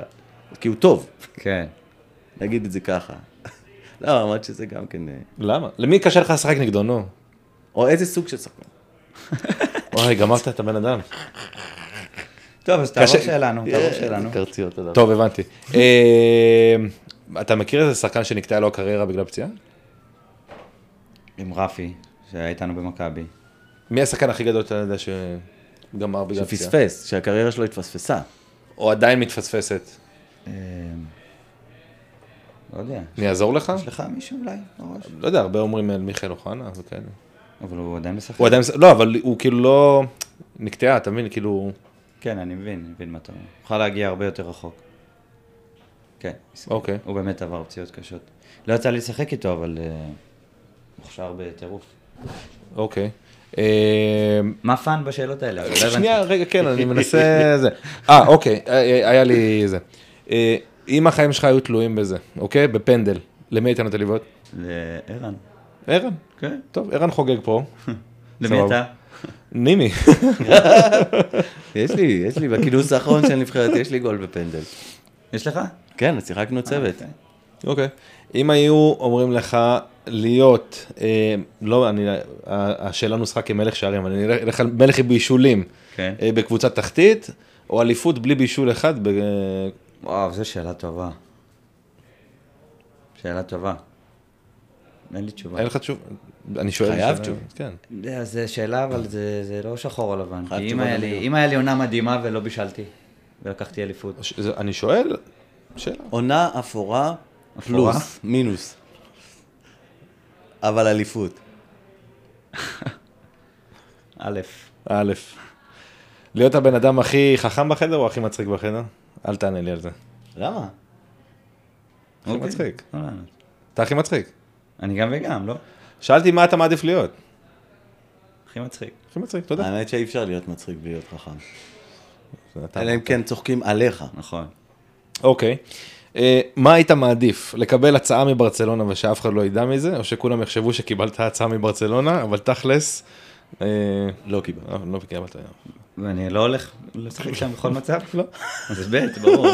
כי הוא טוב, כן. נגיד את זה ככה. לא, אמרת שזה גם כן... אה, למה? למי קשה לך לשחק נגדו, נו? או איזה סוג של שחקן. וואי, גמרת את הבן אדם. טוב, אז תעבור שלנו, תעבור שלנו. קרציות, תודה. טוב, הבנתי. אה, אתה מכיר איזה שחקן שנקטעה לו הקריירה בגלל פציעה? עם רפי, שהיה איתנו במכבי. מי השחקן הכי גדול שאתה יודע שגמר בגלל פציעה? שפספס, שהקריירה שלו התפספסה. או עדיין מתפספסת? אה, לא יודע. אני אעזור לך? יש לך מישהו אולי בראש? לא יודע, הרבה אומרים על מיכאל אוחנה וכאלה. אבל הוא עדיין משחק. הוא עדיין, לא, אבל הוא כאילו לא נקטעה, אתה מבין? כאילו, כן, אני מבין, אני מבין מה אתה אומר. הוא יכול להגיע הרבה יותר רחוק. כן. אוקיי. הוא באמת עבר פציעות קשות. לא יצא לי לשחק איתו, אבל אה, מוכשר בטירוף. אוקיי. אה, מה fun בשאלות האלה? לא הבנתי. שנייה, רגע, כן, אני מנסה... זה. אה, אוקיי, אה, אה, היה לי זה. אה, אם החיים שלך היו תלויים בזה, אוקיי? בפנדל, למי היית נותן לבעוט? לערן. ערן. כן. טוב, ערן חוגג פה. למי. אתה? נימי. יש לי, יש לי, בכינוס האחרון של הנבחרת, יש לי גול בפנדל. יש לך? כן, אז שיחקנו צוות. אוקיי. אוקיי. אם היו אומרים לך להיות, אה, לא, אני, השאלה נוסחה כמלך שערים, אני אלך על מלך בישולים כן. אה, בקבוצת תחתית, או אליפות בלי בישול אחד, ב- וואו, זו שאלה טובה. שאלה טובה. אין לי תשובה. אין לך תשובה? אני שואל. חייב תשובה. כן. זה- שאלה, אבל זה זה לא שחור או לבן. כי אם היה לי-. אם היה לי עונה מדהימה ולא בישלתי, ולקחתי אליפות. ש- זה- אני שואל, שאלה. עונה אפורה אפורה? פלוס, מינוס. אבל אליפות. א', א', להיות הבן אדם הכי חכם בחדר או הכי מצחיק בחדר? אל תענה לי על זה. למה? הכי מצחיק. לא. אתה הכי מצחיק. אני גם וגם, לא? שאלתי מה אתה מעדיף להיות. הכי מצחיק. הכי מצחיק, תודה. האמת שאי אפשר להיות מצחיק בלי להיות חכם. אלא אם כן צוחקים עליך. נכון. אוקיי. אה, מה היית מעדיף? לקבל הצעה מברצלונה ושאף אחד לא ידע מזה, או שכולם יחשבו שקיבלת הצעה מברצלונה, אבל תכלס... אה, לא קיבלת. אה, לא קיבלת. אה. ואני לא הולך לשחק שם בכל מצב? לא. אז ב', ברור.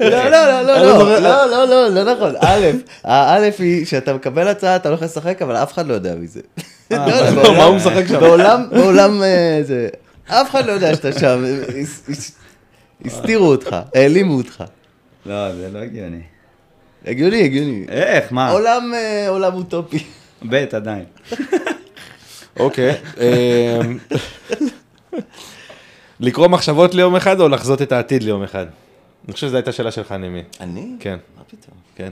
לא, לא, לא, לא לא, לא, לא, לא, לא נכון, א', א' היא שאתה מקבל הצעה, אתה לא הולך לשחק, אבל אף אחד לא יודע מזה. מה הוא משחק שם? בעולם, זה, אף אחד לא יודע שאתה שם, הסתירו אותך, העלימו אותך. לא, זה לא הגיוני. הגיוני, הגיוני. איך, מה? עולם, אה, עולם אוטופי. ב', עדיין. אוקיי. אה, לקרוא מחשבות ליום אחד או לחזות את העתיד ליום אחד? אני חושב שזו הייתה שאלה שלך, נימי. אני? כן, מה פתאום? כן.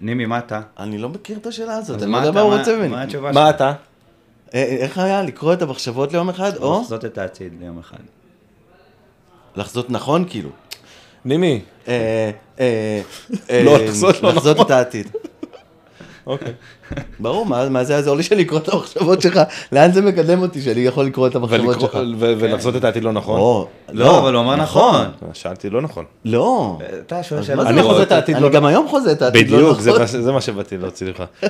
נימי, מה אתה? אני לא מכיר את השאלה הזאת, אני לא מה יודע מה הוא מה- רוצה ממני. מה התשובה מה שלך? אתה? אה, איך היה? לקרוא את המחשבות ליום אחד, או לחזות את העתיד ליום אחד. לחזות נכון, כאילו. נימי, אה, אה, אה, לא, לחזות לא לחזות נכון. את העתיד. אוקיי. ברור, מה מה זה יעזור לי שאני אקרוא את המחשבות שלך? לאן זה מקדם אותי שאני יכול לקרוא את המחשבות שלך? ולחזות את העתיד לא נכון. או, לא, אבל הוא אמר נכון. שאלתי לא נכון. לא. אתה שואל שאלות מה זה אני לא? חוזה את העתיד אני לא- גם היום חוזה את העתיד לא בדיוק, זה נכון. מה ש- זה מה שבאתי להוציא לך.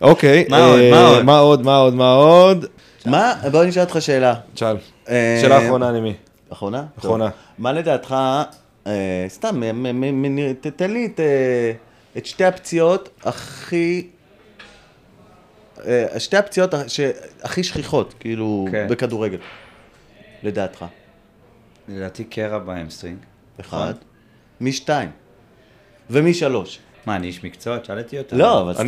אוקיי, מה עוד? מה עוד? מה עוד? מה עוד? מה? בוא נשאל אותך שאלה. שאל. שאלה אחרונה למי? אחרונה? אחרונה. מה לדעתך, אה, סתם, מ- מ- מ- ת- תן לי את, אה, את שתי הפציעות הכי... אה, שתי הפציעות שהכי שכיחות, כאילו, כן. בכדורגל, לדעתך. לדעתי קרע ב hamstring. אחד, משתיים, ומשלוש. מה, אני איש מקצוע? שאלתי אותה. לא, אבל סתם,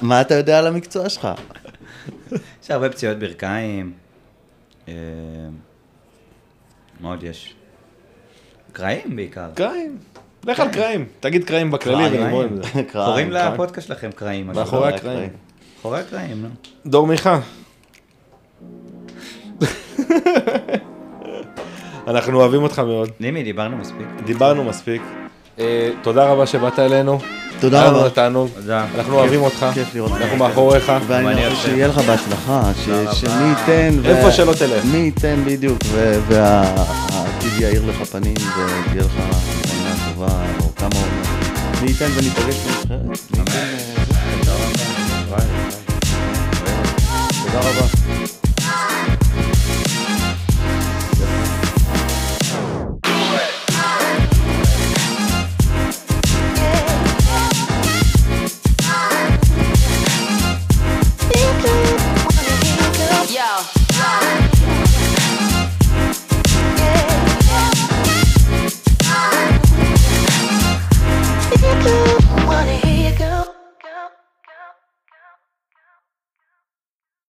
מה אתה יודע על המקצוע שלך? יש הרבה פציעות ברכיים. אה, מה עוד יש? קרעים בעיקר. קרעים. לך על קרעים. תגיד קרעים בכללי. ונגמור עם זה. קוראים. לפודקאסט שלכם קרעים. מאחורי הקרעים. קרעים. מאחורי הקרעים, נו. דור מיכה. אנחנו אוהבים אותך מאוד. נימי, דיברנו מספיק. דיברנו מספיק. אה, תודה רבה שבאת אלינו. תודה היה לנו רבה. תענוג. תודה. אנחנו אוהבים אותך. כיף לראות אותך. אנחנו מאחוריך. ואני אעשה. שיהיה לך בהצלחה. שמי ייתן, איפה שלא תלך. מי ייתן בדיוק, והעתיד יאיר לך פנים, ותהיה לך עונה טובה, או כמה עונות. מי ייתן וניפגש בנבחרת. אה. תודה רבה.